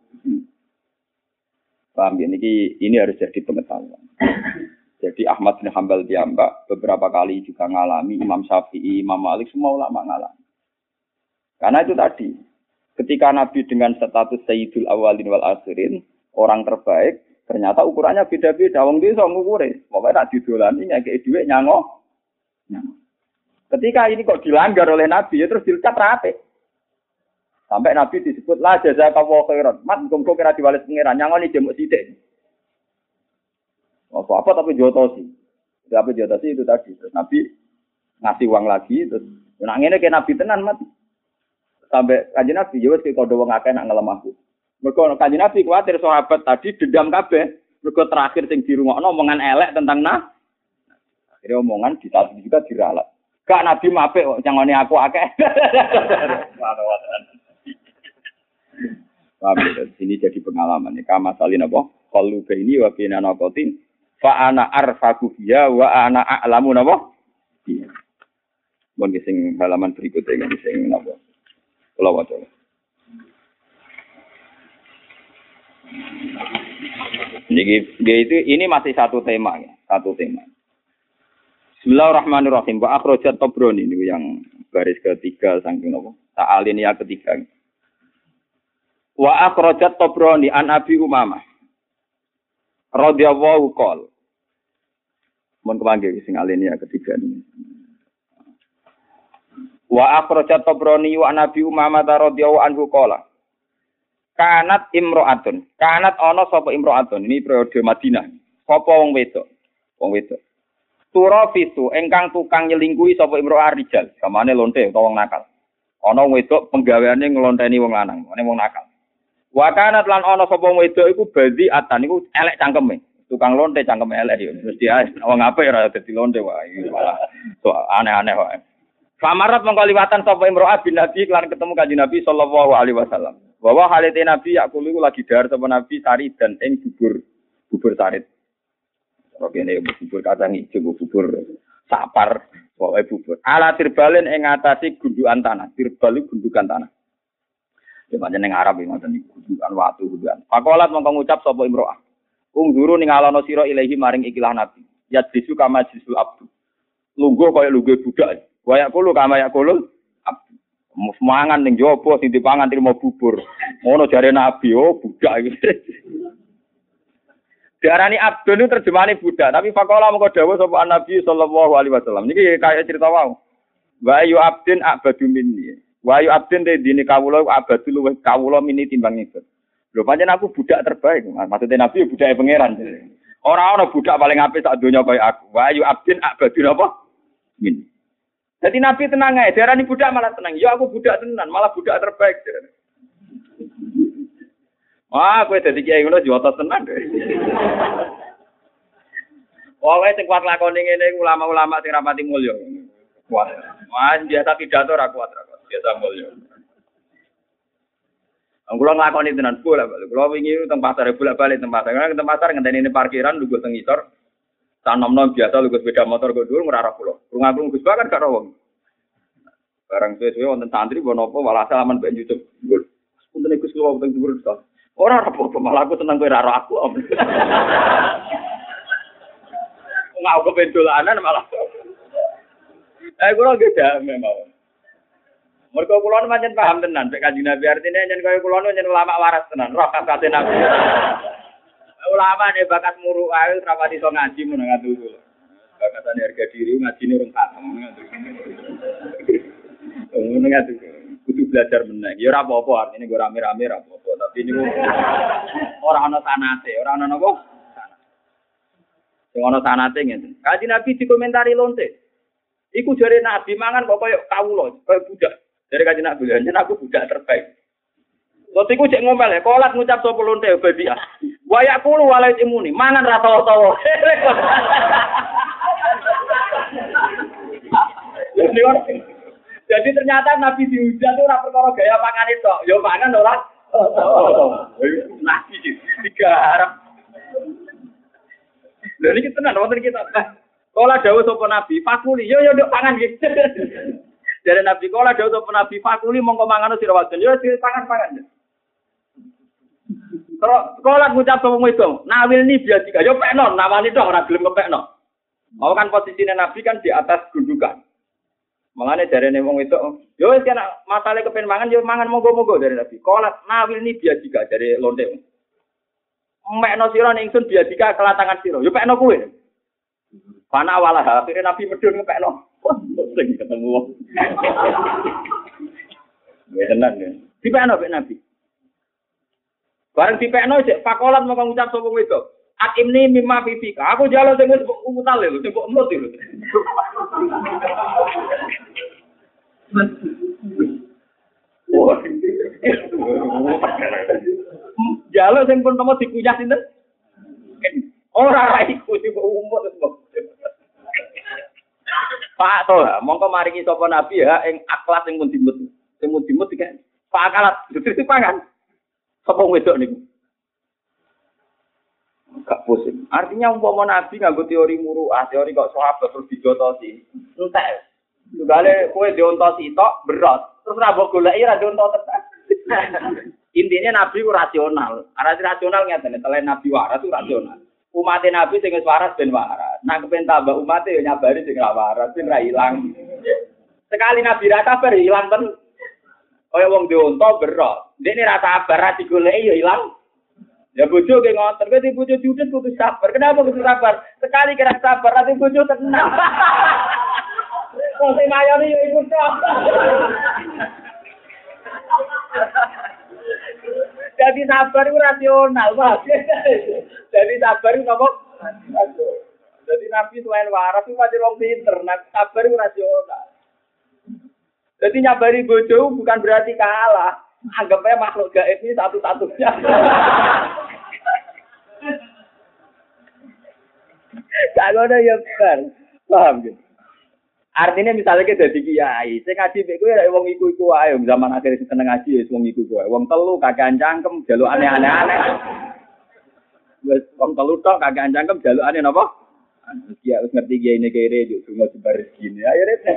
Paham ya, ini, ini harus jadi pengetahuan. Jadi Ahmad bin Hambal diambak beberapa kali juga ngalami, Imam Syafi'i, Imam Malik, semua ulama ngalami. Karena itu tadi, ketika Nabi dengan status Sayyidul Awalin wal Akhirin, orang terbaik, ternyata ukurannya beda-beda. Wong desa ngukure, pokoknya nak didolani ngekek dhuwit nyango. Ketika ini kok dilanggar oleh Nabi, ya terus diucap rapi. Sampai Nabi disebut lah jaza kawo khairan. Mat gongko kira diwales pangeran nyangoni jemuk sithik. Oh, apa tapi jotosi. Tapi jotosi itu tadi. Terus Nabi ngasih uang lagi terus nak ngene ke Nabi tenan mati sampai kaji nabi ya wes kode wong akeh nak aku. Mereka kaji nabi khawatir sahabat tadi dendam kabeh. Mereka terakhir sing dirungokno omongan elek tentang nah. Akhirnya omongan kita juga diralat. Gak nabi mape jangan aku akeh. Paham ya? Ini jadi pengalaman ya. Kama salin apa? Kalau ini wa bina nakotin. Fa ana arfaku ya wa ana a'lamu napa? Iya. Bon sing halaman berikutnya sing napa? Kula waca. Jadi itu ini masih satu tema ya, satu tema. Bismillahirrahmanirrahim. Wa akhrajat Tabrani ini yang garis ketiga saking napa? Ta'alin ya ketiga. Wa akhrajat Tabrani an Abi Umamah. Radhiyallahu qol. Mun kepanggih sing alinea ketiga ini. Wa akhrajat Tabrani wa Nabi Umamah radhiyallahu anhu qala. Kanat imro'atun. Kanat ana sapa imro'atun. Ini periode Madinah. Sapa wong wedok? Wong wedok. Engkang tukang nyelingkuhi sapa imro'ah rijal. Kamane lonte wong nakal. Ana wong wedok penggaweane nglonteni wong lanang, ngene wong nakal. Wa kanat lan ana sapa wedok iku bazi atan iku elek cangkeme. Tukang lonte cangkeme elek yo. Mesti ae wong apik ora dadi lonte wae. Malah so, aneh-aneh wae. Famarat mengkaliwatan sapa imro'ah bin Nabi kelan ketemu kanjeng Nabi sallallahu alaihi wasallam. Bahwa halite Nabi yakulu lagi dar sapa Nabi sari dan ing bubur bubur sarit. Oke ini bubur kacang hijau, bubur sapar, pokoknya bubur. Ala tirbalen ing ngatasi gundukan tanah. Tirbal gundukan tanah. Ya pancen ning Arab iki ngoten niku gundukan watu gundukan. Pakolat mongko ngucap sapa imro'ah. Ungduru ning alono sira ilahi maring ikilah Nabi. Ya disu kama disu abdu. Lungguh kaya lungguh budak. Wayak kulo kama yak kulo mangan ning jopo sing dipangan trimo bubur. Ngono jare Nabi, oh budak iki. Diarani abdun itu terjemahane budak, tapi fakola mengko dawuh sapa Nabi sallallahu alaihi wasallam. Niki kayak cerita wau. Wa ayu abdin abadu minni. Wa ayu abdin de dini kawula abadu luwih kawula mini timbang itu. Lho pancen aku budak terbaik. Maksudnya Nabi ya budake pangeran. Ora ana budak paling apik sak donya kaya aku. Wa ayu abdin abadu napa? Minni. Jadi Nabi tenang aja, darah budak malah tenang. Ya aku budak tenan, malah budak terbaik. Wah, gue jadi kiai ngono jual tenan deh. Pokoknya sing kuat lakoni ngene ulama-ulama sing rapati mulya. Kuat. Wah, biasa pidato ra kuat. Biasa mulya. Kulo nglakoni tenan bola balik. Kulo wingi teng pasar bolak-balik teng pasar. Karena teng pasar ngenteni ini parkiran lugu teng ngisor. Sanom-nom biasa lugu sepeda motor gue dulu ngerara pulau. Runga-runga Gus Bakar gak rawong. Barang suwe-suwe wonten santri bono apa walhasil aman mbek YouTube. Punten Gus kula wonten dhuwur to. Ora apa-apa malah aku tenang kowe ora aku. Ngau kependolanan malah. Eh kula ge damai mawon. Mergo kula nu pancen paham tenan nek Kanjeng Nabi artine yen kaya kula nu yen ulama waras tenan, roh kakate Nabi. Ulama nek bakat muru ae ora pati iso ngaji mun ngatu. Bakatane harga diri ngajine rong katem ngatu. Ngono ngatu. Kudu belajar meneh. Ya ora apa-apa artine gue rame-rame ora apa-apa, tapi niku ora ana sanate, ora ana napa? Sing ana sanate ngene. Kanjeng Nabi dikomentari lonte. Iku jare Nabi mangan kok koyo kawula, koyo budak. Dari kaji nak bilang, aku budak terbaik. Terus iku cek ngomel ya, kolat ngucap sopo lonte badia. Wayak kulu walai imuni, mangan rata tawa. Jadi ternyata Nabi dihujat itu ora perkara gaya pangan itu, yo pangan ora. Nabi tiga harap. Lha niki tenan wonten kita. Kala dawuh sapa Nabi, fakuli yo yo nduk pangan gitu. Dari Nabi kala dawuh sapa Nabi, fakuli mongko mangan sira wadon. Yo sira pangan-pangan. Kalau sekolah ngucap sama itu, nawil ini biar tiga, yo pekno, nawali dong orang belum kepekno. Mau kan posisinya Nabi kan di atas gundukan. Makanya dari nih wong itu, yo kan masalah kepen mangan, yo mangan monggo monggo dari Nabi. Kalau nawil ini biar tiga dari lonte. Mekno siro nih ingsun biar tiga kelatangan siro, yo pekno kue. Pana awalah, akhirnya Nabi medun ngepekno. Sering ketemu wong. Ya tenang ya. Di pekno Nabi. Bareng dipekno cek pakolat mau ngucap sapa wedok. Akim ni mimma fifika. Aku jalo sing wis umutal lho, sing kok emut lho. Jalo sing pun temu dikunyah sinten? Ora ra iku sing umut Pak to, mongko maringi sapa nabi ya ing akhlak sing pun dimut. Sing pun dimut iki Pak akalat, dadi pangan. Sapa wedok niku? Gak pusing. Artinya umpama nabi nganggo teori muruah, teori kok sahabat terus dijotosi. Entek. Tugale kowe diontosi tok berat. Terus ra mbok goleki ra diontos tenan. Intinya nabi ku rasional. Arti rasional ngeten, selain nabi waras itu rasional. Umat nabi sing wis waras ben waras. Nah kepen tambah umat ya nyabari sing ra waras, sing ra ilang. Sekali nabi ra sabar ilang ten. Kaya wong dionto berat. Dene ra sabar ra digoleki ya ilang. Ya bojo ke ngoten, kowe bojo judes kudu sabar. Kenapa kudu sabar? Sekali kira sabar, nanti bojo tenang. Wong sing mayoni yo iku. Jadi sabar itu rasional, Pak. Jadi sabar itu apa? Jadi Nabi selain waras itu masih orang pinter. Nabi sabar itu rasional. Jadi nyabari bojo bukan berarti kalah. Anggapnya makhluk gaib ini satu-satunya. Gak ada ya benar. Paham gitu. Artinya misalnya kita jadi kiai, saya ngaji beku ya wong iku iku ayo zaman akhir seneng ngaji ya wong iku iku wong telu kagak cangkem jaluk aneh-aneh aneh. Wong telu tok kagak cangkem jaluk aneh napa? Dia harus ngerti kiai ini kere juk semua sebar gini. Ayo rete.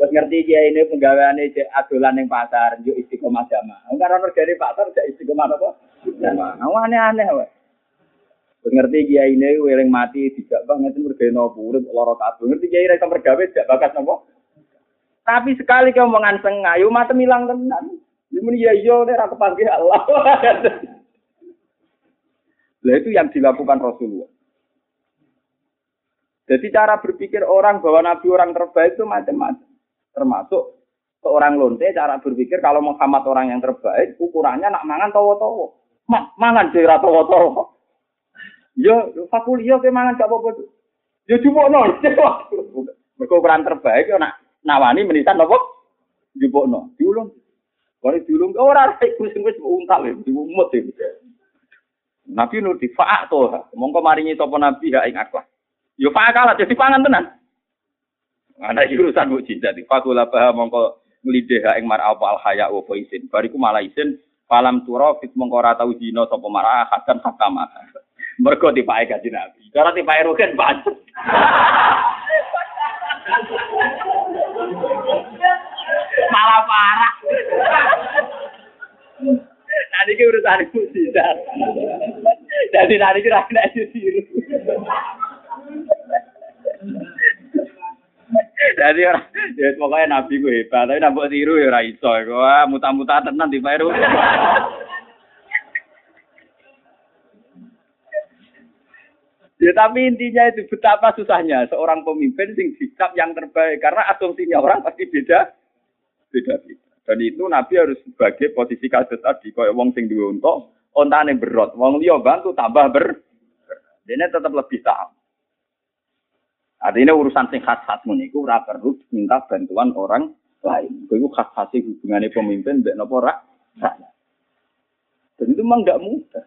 Wes ngerti kiai ini penggaweane adolan ning pasar, juk istiqomah jamaah. Wong karo dari pasar cek istiqomah apa? Jamaah. Aneh-aneh wae. Ngerti kiai ini weling mati tidak banget itu nopo urip lara kabeh ngerti kiai ra mergawe tidak bakat nopo tapi sekali kau omongan sengayu mata milang tenan Ini ya iya nek ra kepanggih Allah Lah itu yang dilakukan Rasulullah jadi cara berpikir orang bahwa Nabi orang terbaik itu macam-macam. Termasuk seorang lonte cara berpikir kalau Muhammad orang yang terbaik ukurannya nak mangan towo-towo. Ma mangan sira towo-towo. Yo ke mangan gak apa-apa. Yo jupukno. Mergo ukuran terbaik yo nak nawani menitan apa? Jupukno. Diulung. Kalau diulung ora rek wis wis untal ya, diumut ya. Nabi nur di faak to. Mongko maringi sapa nabi ya ing akhlak. Yo faak kalah jadi pangan tenan. Ana urusan mukjizat. Fakul apa mongko nglideh ing mar apa al haya wa isin. Bariku malah isin Falam turo fit mongko ora tau dina sapa marah hakan hakama. Mergo dipake kanjeng Nabi. Cara dipake rugen pancet. Malah parah. Tadi ki urusan mujizat. Jadi tadi ki ra kena ditiru. Jadi orang, ya pokoknya nabi gue hebat, tapi nambah tiru ya raiso, wah muta-muta tenan di Peru. Ya tapi intinya itu betapa susahnya seorang pemimpin sing sikap yang terbaik karena asumsinya orang pasti beda beda beda. Dan itu Nabi harus sebagai posisi kasus tadi kaya wong sing duwe unta, ontane berot, wong liya bantu tambah ber. Dene tetap lebih tahu. Artinya urusan sing khas-khas niku ora minta bantuan orang lain. Itu khas-khas hubungannya pemimpin mbek napa ora? Dan itu memang tidak mudah.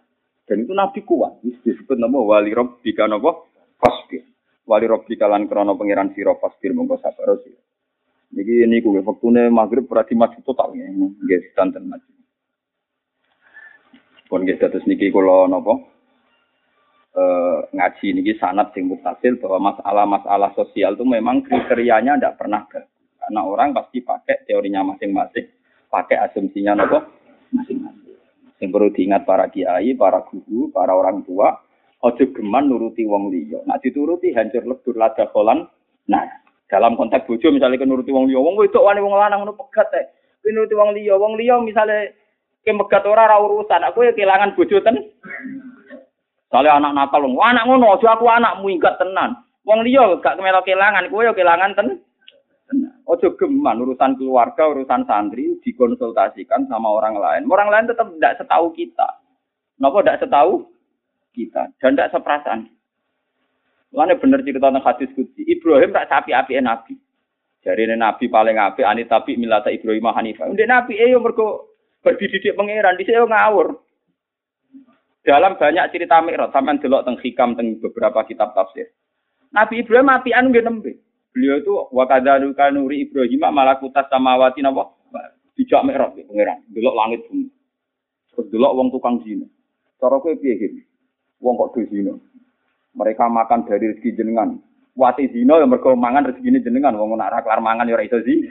Dan itu Nabi kuat. Disebut nama wali rob bika napa fasbir. Wali bika lan krono pangeran sira fasbir monggo sabar sira. Niki niku wektune maghrib ora dimaju total ya. Nggih santen maju. Pun nggih terus niki kula napa eh, ngaji niki sanat sing mutasil bahwa masalah-masalah sosial itu memang kriterianya tidak pernah gagal. Karena orang pasti pakai teorinya masing-masing, pakai asumsinya nopo masing-masing. Yang perlu diingat para kiai, para guru, para orang tua, ojo geman nuruti wong liya. Nak dituruti hancur lebur lada kolan. Nah, dalam konteks bojo misalnya nuruti wong liya, wong wedok wani wong lanang ngono pegat teh. Nuruti wong liya, wong liya misalnya kemegat ora ora urusan, aku ya kehilangan bojo ten. Soalnya anak nakal, wong anak ngono, aja aku anakmu ingat tenan. Wong liya gak kemelok kehilangan, kowe ya kehilangan ten. Ojo geman urusan keluarga, urusan santri dikonsultasikan sama orang lain. Orang lain tetap tidak setahu kita. Kenapa tidak setahu kita dan tidak seperasaan. Mana bener cerita tentang hadis kudsi. Ibrahim tak sapi api nabi. Jadi nabi paling api, ani tapi milata Ibrahim Hanifah. Udah nabi eh yo mergo berdididik pangeran di sini ngawur. Dalam banyak cerita Mi'raj sampean delok teng hikam teng beberapa kitab tafsir. Nabi Ibrahim apian nggih nembe. Beliau itu wakadaru kanuri Ibrahim malakutas samawati napa? Dijak mikrot pangeran, delok langit bumi. Terus delok wong tukang zina. Cara kowe piye iki? Wong kok do zina. Mereka makan dari rezeki jenengan. Wati zina yang mergo mangan rezeki jenengan. Wong nak ra kelar mangan ya ora iso zina.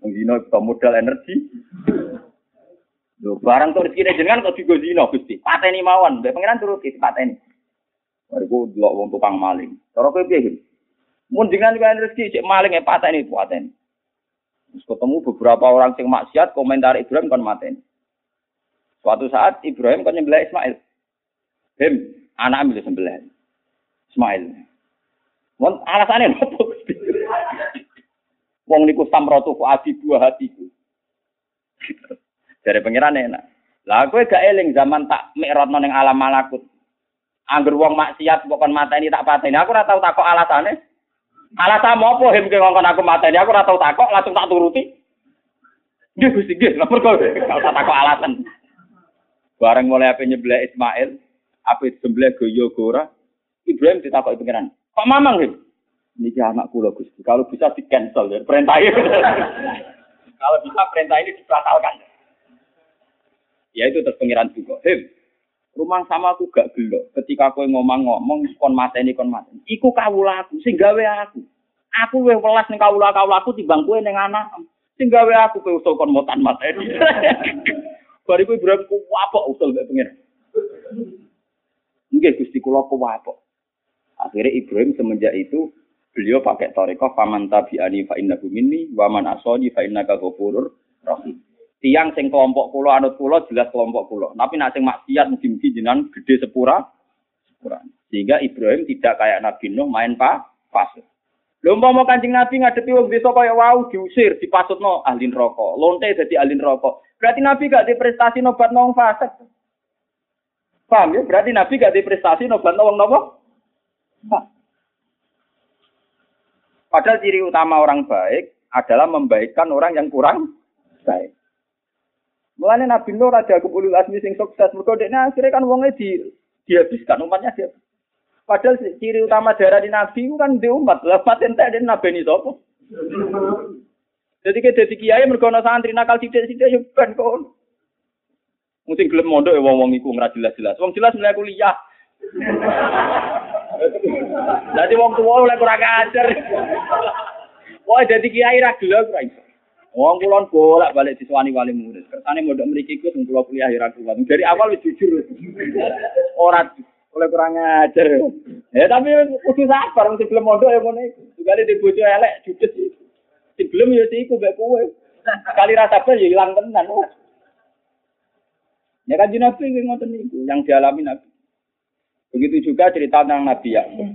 Zina itu modal energi. Lho, barang tuh rezeki jenengan kok digo zina Gusti. Pateni mawon, mbek pangeran turuti pateni. Mereka delok wong tukang maling. Cara kowe piye? Mun dengan rezeki cek maling e pateni pateni. Terus ketemu beberapa orang sing maksiat komentar Ibrahim kan mateni. Suatu saat Ibrahim kan nyembelih Ismail. Him, anak ambil sembelih. Ismail. Wong alasane nopo? Wong niku samratu ku adi buah hatiku. Dari pangeran enak. Lah kowe gak eling zaman tak mikrotno ning alam malakut. Angger wong maksiat kok kon mateni tak pateni. Aku ora tau takok alasane. Alasan apa him ke ngongkon aku mateni? Aku ora tau takok, langsung tak turuti. Nggih Gusti, nggih. Lah perkara gak usah takok alasan. Bareng mulai apa nyebelah Ismail, apa sebelah goyo gora, Ibrahim ditakoki pengiran. Kok mamang him? Niki anak kula Gusti. Kalau bisa di cancel ya perintah Kalau bisa perintah ini dibatalkan. Ya itu terus pengiran juga. Him, rumah sama aku gak gelo. Ketika aku ngomong-ngomong kon mateni kon mateni. Iku kawula aku sing gawe aku. Aku luwih welas ning kawula kawula aku timbang kowe ning anak. Sing gawe aku kowe usul kon motan mateni. Bariku Ibrahim ku apok usul mek pengiran. Nggih Gusti kula kuwapok. Akhirnya Ibrahim semenjak itu beliau pakai toriko faman tabi'ani fa innahu minni wa man asani fa innaka rahim. Tiang sing kelompok kula anut kula jelas kelompok kula. Tapi nak sing maksiat mugi-mugi jenengan gede sepura sepura. Sehingga Ibrahim tidak kayak Nabi Nuh main pa pasut. Lho umpama Kanjeng Nabi ngadepi wong desa kaya wau diusir, dipasutno ahli neraka. Lonte dadi ahli neraka. Berarti Nabi gak di prestasi nobat nong fasik. Paham ya? Berarti Nabi gak di prestasi nobat wong nopo? Padahal ciri utama orang baik adalah membaikkan orang yang kurang baik. Mulane Nabi Nuh raja kubulul asmi sing sukses mergo dekne akhirnya kan wongnya di dihabiskan umatnya dia. Padahal ciri utama darah di Nabi kan di umat. Lah paten tak den Nabi ini sapa? Jadi ke dadi kiai mergo ana santri nakal sithik-sithik yo ben kon. Mungkin gelem mondok ya wong-wong iku ora jelas-jelas. Wong jelas mulai kuliah. Jadi wong tua mulai kurang ajar. Wah, jadi kiai ra gelem ora iso. Wong kulon bolak balik diswani wali murid. Kersane mondok mriki iku sing kula kuliah ora kuat. Dari awal wis jujur. Ora oleh kurang ajar. Ya tapi kudu sabar mesti belum mondok ya ngono iku. Juga di bojo elek judes. Sing belum ya iku mbek kowe. Kali rasa sabar ya ilang tenan. Ya kan Nabi ngoten niku yang dialami Nabi. Begitu juga cerita tentang Nabi Yakub.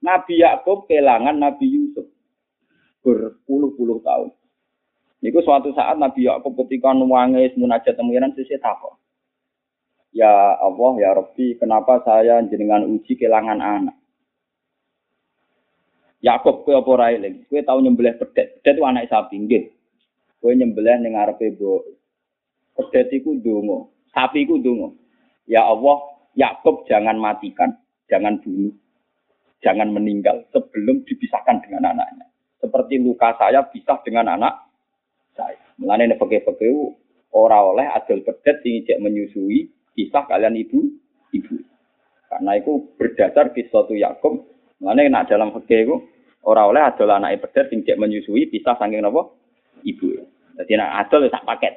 Nabi Yakub kehilangan Nabi Yusuf berpuluh-puluh tahun. Niku suatu saat Nabi Yakub ketika nuangis munajat temuiran sisi takut. Ya Allah, ya Rabbi, kenapa saya jenengan uji kehilangan anak? Yakub kowe apa ora eling? Kowe tau nyembelih pedet. Pedet itu anak sapi nggih. Kowe nyembelih ning ngarepe mbok. Pedet iku ndonga, sapi iku ndonga. Ya Allah, Yakub jangan matikan, jangan bunuh, jangan meninggal sebelum dipisahkan dengan anaknya. Seperti luka saya pisah dengan anak saya. Mulane nek peke-peke ora oleh adol pedet sing cek menyusui kisah kalian ibu ibu. Karena itu berdasar kisah tu Yakub. Mulane nek dalam fikih itu ora oleh adol anak pedet sing cek menyusui pisah saking napa ibu. Jadi nek adol sak paket.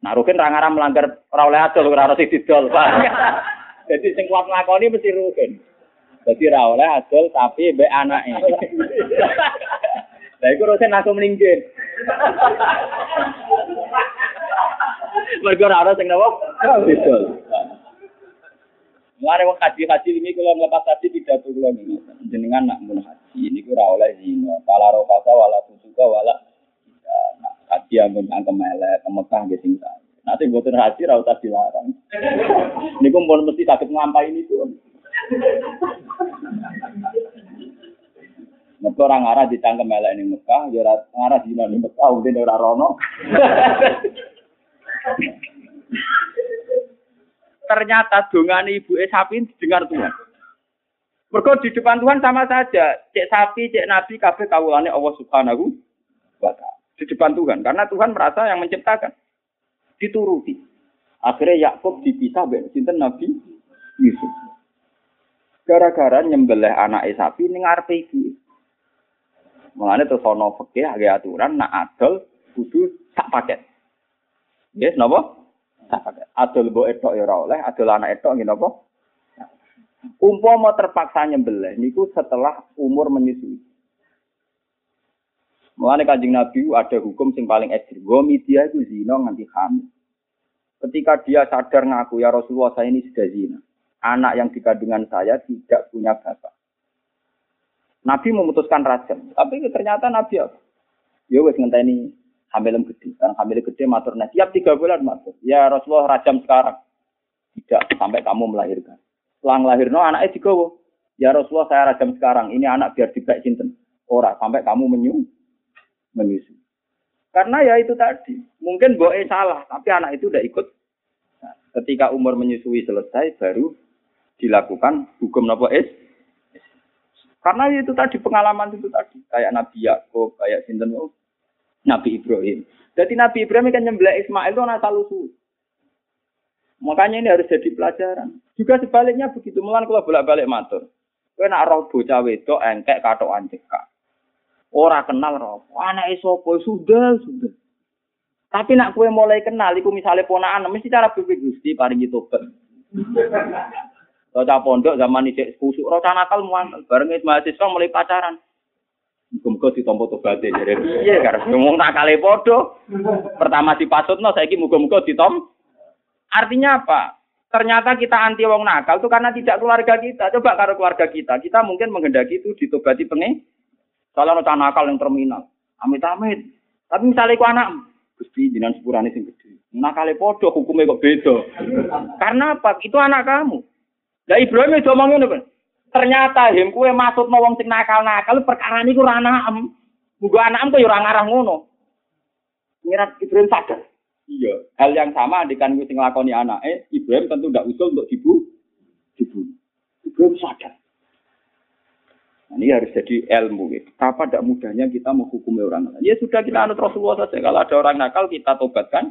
Nah Rukin ra ngaram melanggar ora oleh adol ora harus didol. Jadi sing kuat nglakoni mesti Rukin. Jadi ra oleh adol tapi mbek anake. Lah iku Rukin langsung meninggal. Mergo ora ana sing napa? Betul. Mare wong haji-haji ini kalau melepas haji tidak tuh ini. Jenengan nak mun haji ini ora oleh zina. Pala rofasa wala fusuka wala nak haji ampun angkem elek Mekah nggih sing Nanti buatin haji ra usah dilarang. Niku pun mesti sakit ngampai ini tuh. Mereka orang arah ditangkap melek ini Mekah, ya arah di di Mekah, mungkin orang rono. Ternyata dongan ibu e sapi didengar Tuhan. Mereka di depan Tuhan sama saja. Cek sapi, cek nabi, kabeh kawulane Allah Subhanahu wa taala. Di depan Tuhan, karena Tuhan merasa yang menciptakan. Dituruti. Akhirnya Yakub dipisah dengan sinten Nabi Yusuf. Gara-gara nyembelih anak sapi ning ngarepe ibu. Mulane terus ana fikih agak aturan nak adol kudu sak paket. Yes, napa? Sak paket. Adol mbok etok ya oleh, adol anak etok nggih napa? Umpama terpaksa nyembelih niku setelah umur menyusui. Mulane Kanjeng Nabi ada hukum sing paling ekstrim. Gomi dia itu zina nganti hamil. Ketika dia sadar ngaku ya Rasulullah saya ini sudah zina. Anak yang dikandungan saya tidak punya bapak. Nabi memutuskan rajam, tapi ternyata Nabi apa? Ya wes ngenteni hamilem gede, kan hamil gede matur nah tiap tiga bulan matur. Ya Rasulullah rajam sekarang, tidak sampai kamu melahirkan. Setelah lahirno anaknya digawa. Ya Rasulullah saya rajam sekarang, ini anak biar dibek cinten. Ora sampai kamu menyu menyusu. Karena ya itu tadi, mungkin boe salah, tapi anak itu udah ikut. Nah, ketika umur menyusui selesai, baru dilakukan hukum nopo es. Karena itu tadi pengalaman itu tadi, kayak Nabi Yakub, kayak Sinten Nabi Ibrahim. Jadi Nabi Ibrahim kan nyembelih Ismail itu anak usul. Makanya ini harus jadi pelajaran. Juga sebaliknya begitu. Mulan kalau bolak-balik matur. Kowe nak roh bocah wedok engkek katokan cekak. Ora kenal roh. Anak sapa sudah sudah. Tapi nak kue mulai kenal, iku misalnya ponaan, mesti cara berpikir gusti paringi tobat. Roca pondok zaman ini kusuk, roca nakal muan, bareng mahasiswa mulai pacaran. Muga-muga ditompo tobaté jadi iya karena ngomong nakale podo. Pertama dipasutno saiki muga-muga ditom. Artinya apa? Ternyata kita anti wong nakal itu karena tidak keluarga kita. Coba kalau keluarga kita, kita mungkin menghendaki itu ditobati pengen Salah no nakal yang terminal. Amit-amit. Tapi misalnya ku anak, Gusti jinan sepurane sing gede. Nakale podo hukumnya kok beda. Karena apa? Itu anak kamu. Lah Ibrahim itu ngomong ngono Ternyata him kue maksud wong sing nakal-nakal perkara niku ora anakem. Muga anakem kok ya ora ngarah ngono. Ngira Ibrahim sadar. Iya, hal yang sama dengan sing nglakoni anake, Ibrahim tentu tidak usul untuk dibu dibunuh. Ibrahim sadar. Nah, ini harus jadi ilmu. Gitu. Apa tidak mudahnya kita menghukumi orang lain? Ya sudah kita anut Rasulullah saja. Kalau ada orang nakal kita tobatkan.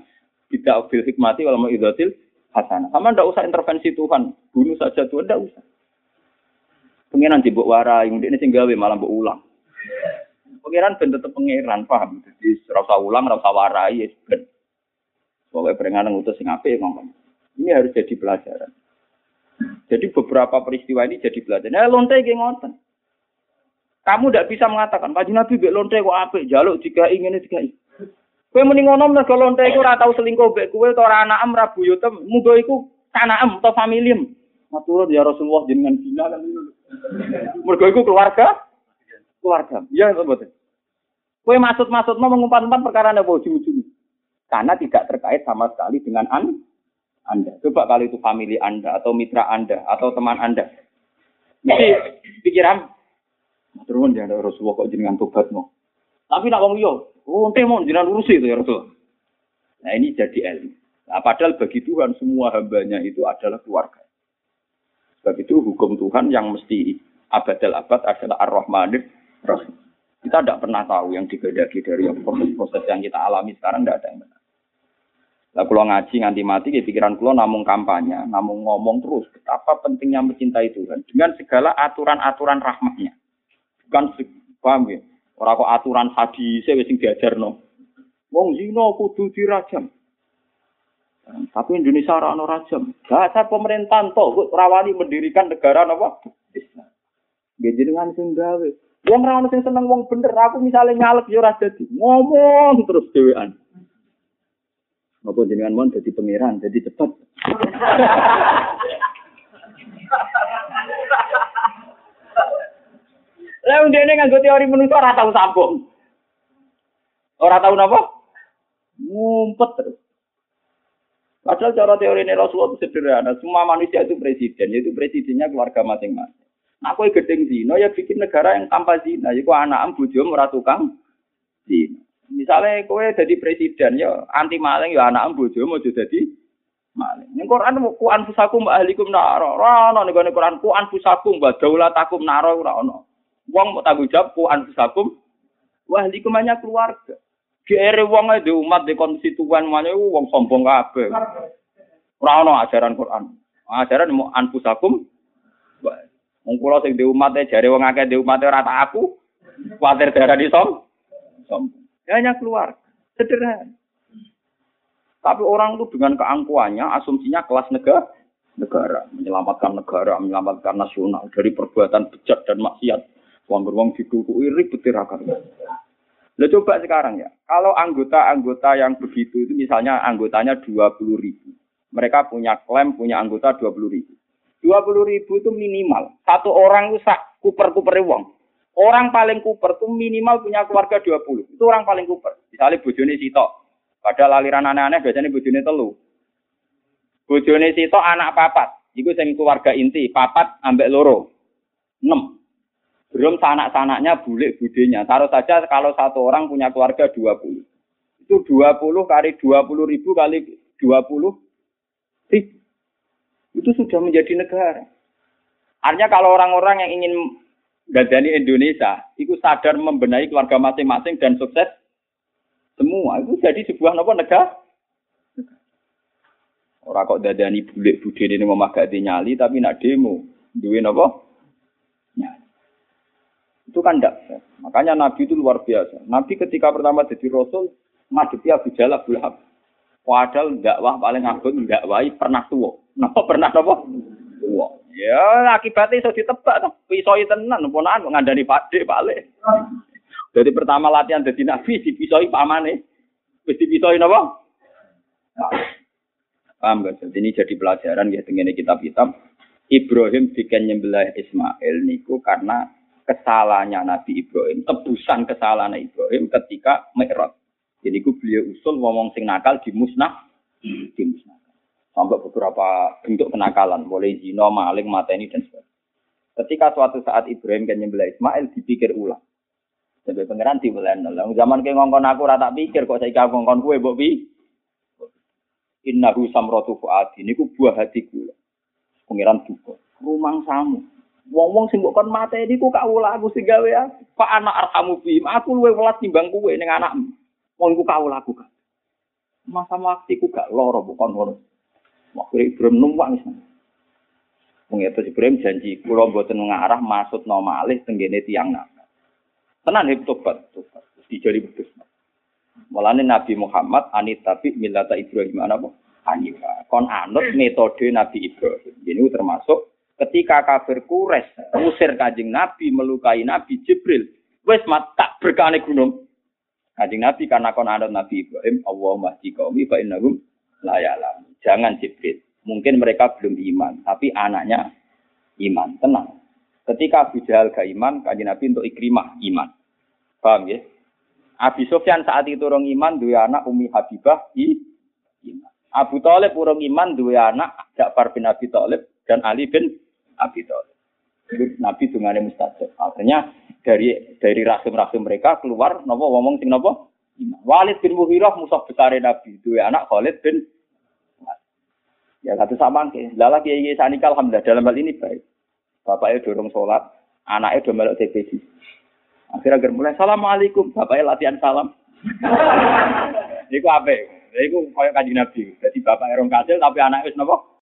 Tidak bil hikmati kalau mau idatil hasanah. Sama tidak usah intervensi Tuhan. Bunuh saja Tuhan tidak usah. Pengiran dibuk warai, ini gawe malah mbok ulang. Pengiran ben tetep pengiran, paham? Jadi rasa ulang, rasa warai, ya ben. Pokoknya peringatan ngutus sing apik ngomong. Ini harus jadi pelajaran. Jadi beberapa peristiwa ini jadi pelajaran. Nah, lonte iki ngoten. Kamu tidak bisa mengatakan, Pak Nabi bek lonte kok apik, jaluk jika ingin jika ingin. Kowe muni ngono mergo lonte iku ora tau selingkuh bek kowe to ora anakem ra buyutem, muga iku kanaem atau familiem. Matur ya Rasulullah jenengan bina kan Mergo iku keluarga keluarga. Iya to mboten. Kowe maksud-maksudmu mengumpat-umpat perkara apa ujung-ujung. Karena tidak terkait sama sekali dengan an Anda. Coba kalau itu family Anda atau mitra Anda atau teman Anda. Mesti pikiran Terus ya Rasulullah kok jenengan tobat mau. Tapi nak wong yo, oh ente mau jenengan urusi itu ya Rasul. Nah ini jadi ilmu. Nah, padahal bagi Tuhan semua hambanya itu adalah keluarga. Sebab itu hukum Tuhan yang mesti abadal abad adalah ar-Rahmanir Rahim. Kita tidak pernah tahu yang digedaki dari proses-proses yang kita alami sekarang tidak ada yang benar. Lah kalau ngaji nganti mati ya pikiran kulo namung kampanye, namung ngomong terus betapa pentingnya mencintai Tuhan dengan segala aturan-aturan rahmatnya. Bukan paham ya. Ora kok aturan hadis wis sing diajarno. Wong zina kudu dirajam. Tapi Indonesia ora ono rajam. Bahasa pemerintahan toh rawani mendirikan negara napa? Islam. Nggih jenengan sing gawe. Wong ono sing seneng wong bener. Aku misalnya nyalek ya ora dadi. Ngomong terus dhewean. Apa jenengan mon dadi pangeran, jadi cepat. Lah ndene nganggo teori menungso ora tau sambung. Ora tau napa? Ngumpet terus. Padahal cara teori ini Rasulullah itu sederhana. Semua manusia itu presiden, yaitu presidennya keluarga masing-masing. Nah, kue gedeng zina ya bikin negara yang tanpa zina. Kue anak bojo ora tukang. Misalnya kue jadi presiden ya anti maling ya anak bojo mau jadi maling. Ning Quran ku anfusakum wa ahlikum naro. Ora ning Quran ku anfusakum wa daulatakum naro ora. Wong mau tanggung jawab ku anfusakum wah ahlikum hanya keluarga. Kere wong di umat di konstituen mana wong sombong kabeh. Ora ono ajaran Quran. Ajaran mau anfusakum Wong kula sing di umat jare wong akeh di umat ora tak aku. Kuwatir darah di som. Sombong. Hanya keluar. Sederhana. Tapi orang itu dengan keangkuhannya, asumsinya kelas negara, negara, menyelamatkan negara, menyelamatkan nasional dari perbuatan bejat dan maksiat. Wong beruang ditutupi ribet tirakan. Nah coba sekarang ya, kalau anggota-anggota yang begitu itu misalnya anggotanya 20 ribu. Mereka punya klaim, punya anggota 20 ribu. 20 ribu itu minimal. Satu orang itu sak kuper-kuper uang. Orang paling kuper tuh minimal punya keluarga 20. Itu orang paling kuper. Misalnya bojone sitok. Padahal aliran aneh-aneh biasanya bojone telu. Bojone sitok anak papat. Iku sing keluarga inti, papat ambek loro. 6. Belum sanak-sanaknya bulik budenya. Taruh saja kalau satu orang punya keluarga 20. Itu 20 kali 20 ribu kali 20 ribu. Itu sudah menjadi negara. Artinya kalau orang-orang yang ingin gadani Indonesia, itu sadar membenahi keluarga masing-masing dan sukses semua. Itu jadi sebuah nopo negara. Orang kok dadani bulik budhe ini gak nyali tapi nak demo. Duwe napa? Nyali. Itu kan ndak Makanya Nabi itu luar biasa. Nabi ketika pertama jadi Rasul, ngadepi Abu Jahal Abu Lahab. Padahal dakwah paling agung dakwahi pernah tua. Napa pernah napa? Tua. Ya akibatnya iso ditebak tuh. Pisoi tenan ponakan ngandani Pakde balik. Jadi pertama latihan jadi nabi dipisoi pamane. Wis dipisoi napa? Nah. Paham gak? Jadi ini jadi pelajaran ya dengan kitab-kitab. Ibrahim bikin nyembelah Ismail niku karena kesalahannya Nabi Ibrahim, tebusan kesalahan Ibrahim ketika Mi'raj. Jadi ku beliau usul ngomong sing nakal di musnah. Sampai beberapa bentuk kenakalan, mulai zina, maling, mata ini dan sebagainya. Ketika suatu saat Ibrahim kan nyembelah Ismail dipikir ulang. Jadi pangeran nol. Zaman ke ngongkon aku rata pikir kok saya ngongkon kue bobi. Innahu samratu fuadi niku buah hati kula. Pangeran duka. Rumang samu. Wong-wong sing mbok kon mate niku kawula aku sing gawe aku. Pak anak arhamu bi. Aku luwe welas timbang kowe ning anakmu. Wong ku kawula aku kan. Masa waktu ku gak loro bukan ngono. Waktu Ibrahim numpak wis. Itu Ibrahim janji kula mboten ngarah maksud no malih tenggene tiang nakal. Tenan hip tobat, tobat. Dijari betus. Mulane Nabi Muhammad anit tapi milata Ibrahim apa? Hanifa. Kon anut metode Nabi Ibrahim. Ini termasuk ketika kafir kures usir kajing Nabi melukai Nabi Jibril. Mat tak berkane gunung. Kajing Nabi karena kon anut Nabi Ibrahim, Allahumma qaumi fa innahum la ya'lam. Jangan Jibril. Mungkin mereka belum iman, tapi anaknya iman. Tenang. Ketika Abu Jahal gak iman, kajing Nabi untuk ikrimah iman. Paham ya? Abi Sufyan saat itu orang iman dua anak Umi Habibah i iman. Abu Talib orang iman dua anak Ja'far bin Abi Talib dan Ali bin Abi Talib. Nabi dengan mustajab. Akhirnya dari dari rasim-rasim mereka keluar nopo ngomong sing nopo Walid bin Mughirah musuh besar Nabi dua anak Khalid bin Ya satu sama ke. Lala kiai kiai sanika alhamdulillah dalam hal ini baik. Bapaknya dorong sholat, anaknya udah melok TPC. Akhirnya agar mulai assalamualaikum, bapaknya latihan salam. Iku apa? Iku kayak kaji nabi. Jadi bapak erong kasil tapi anak wis nopo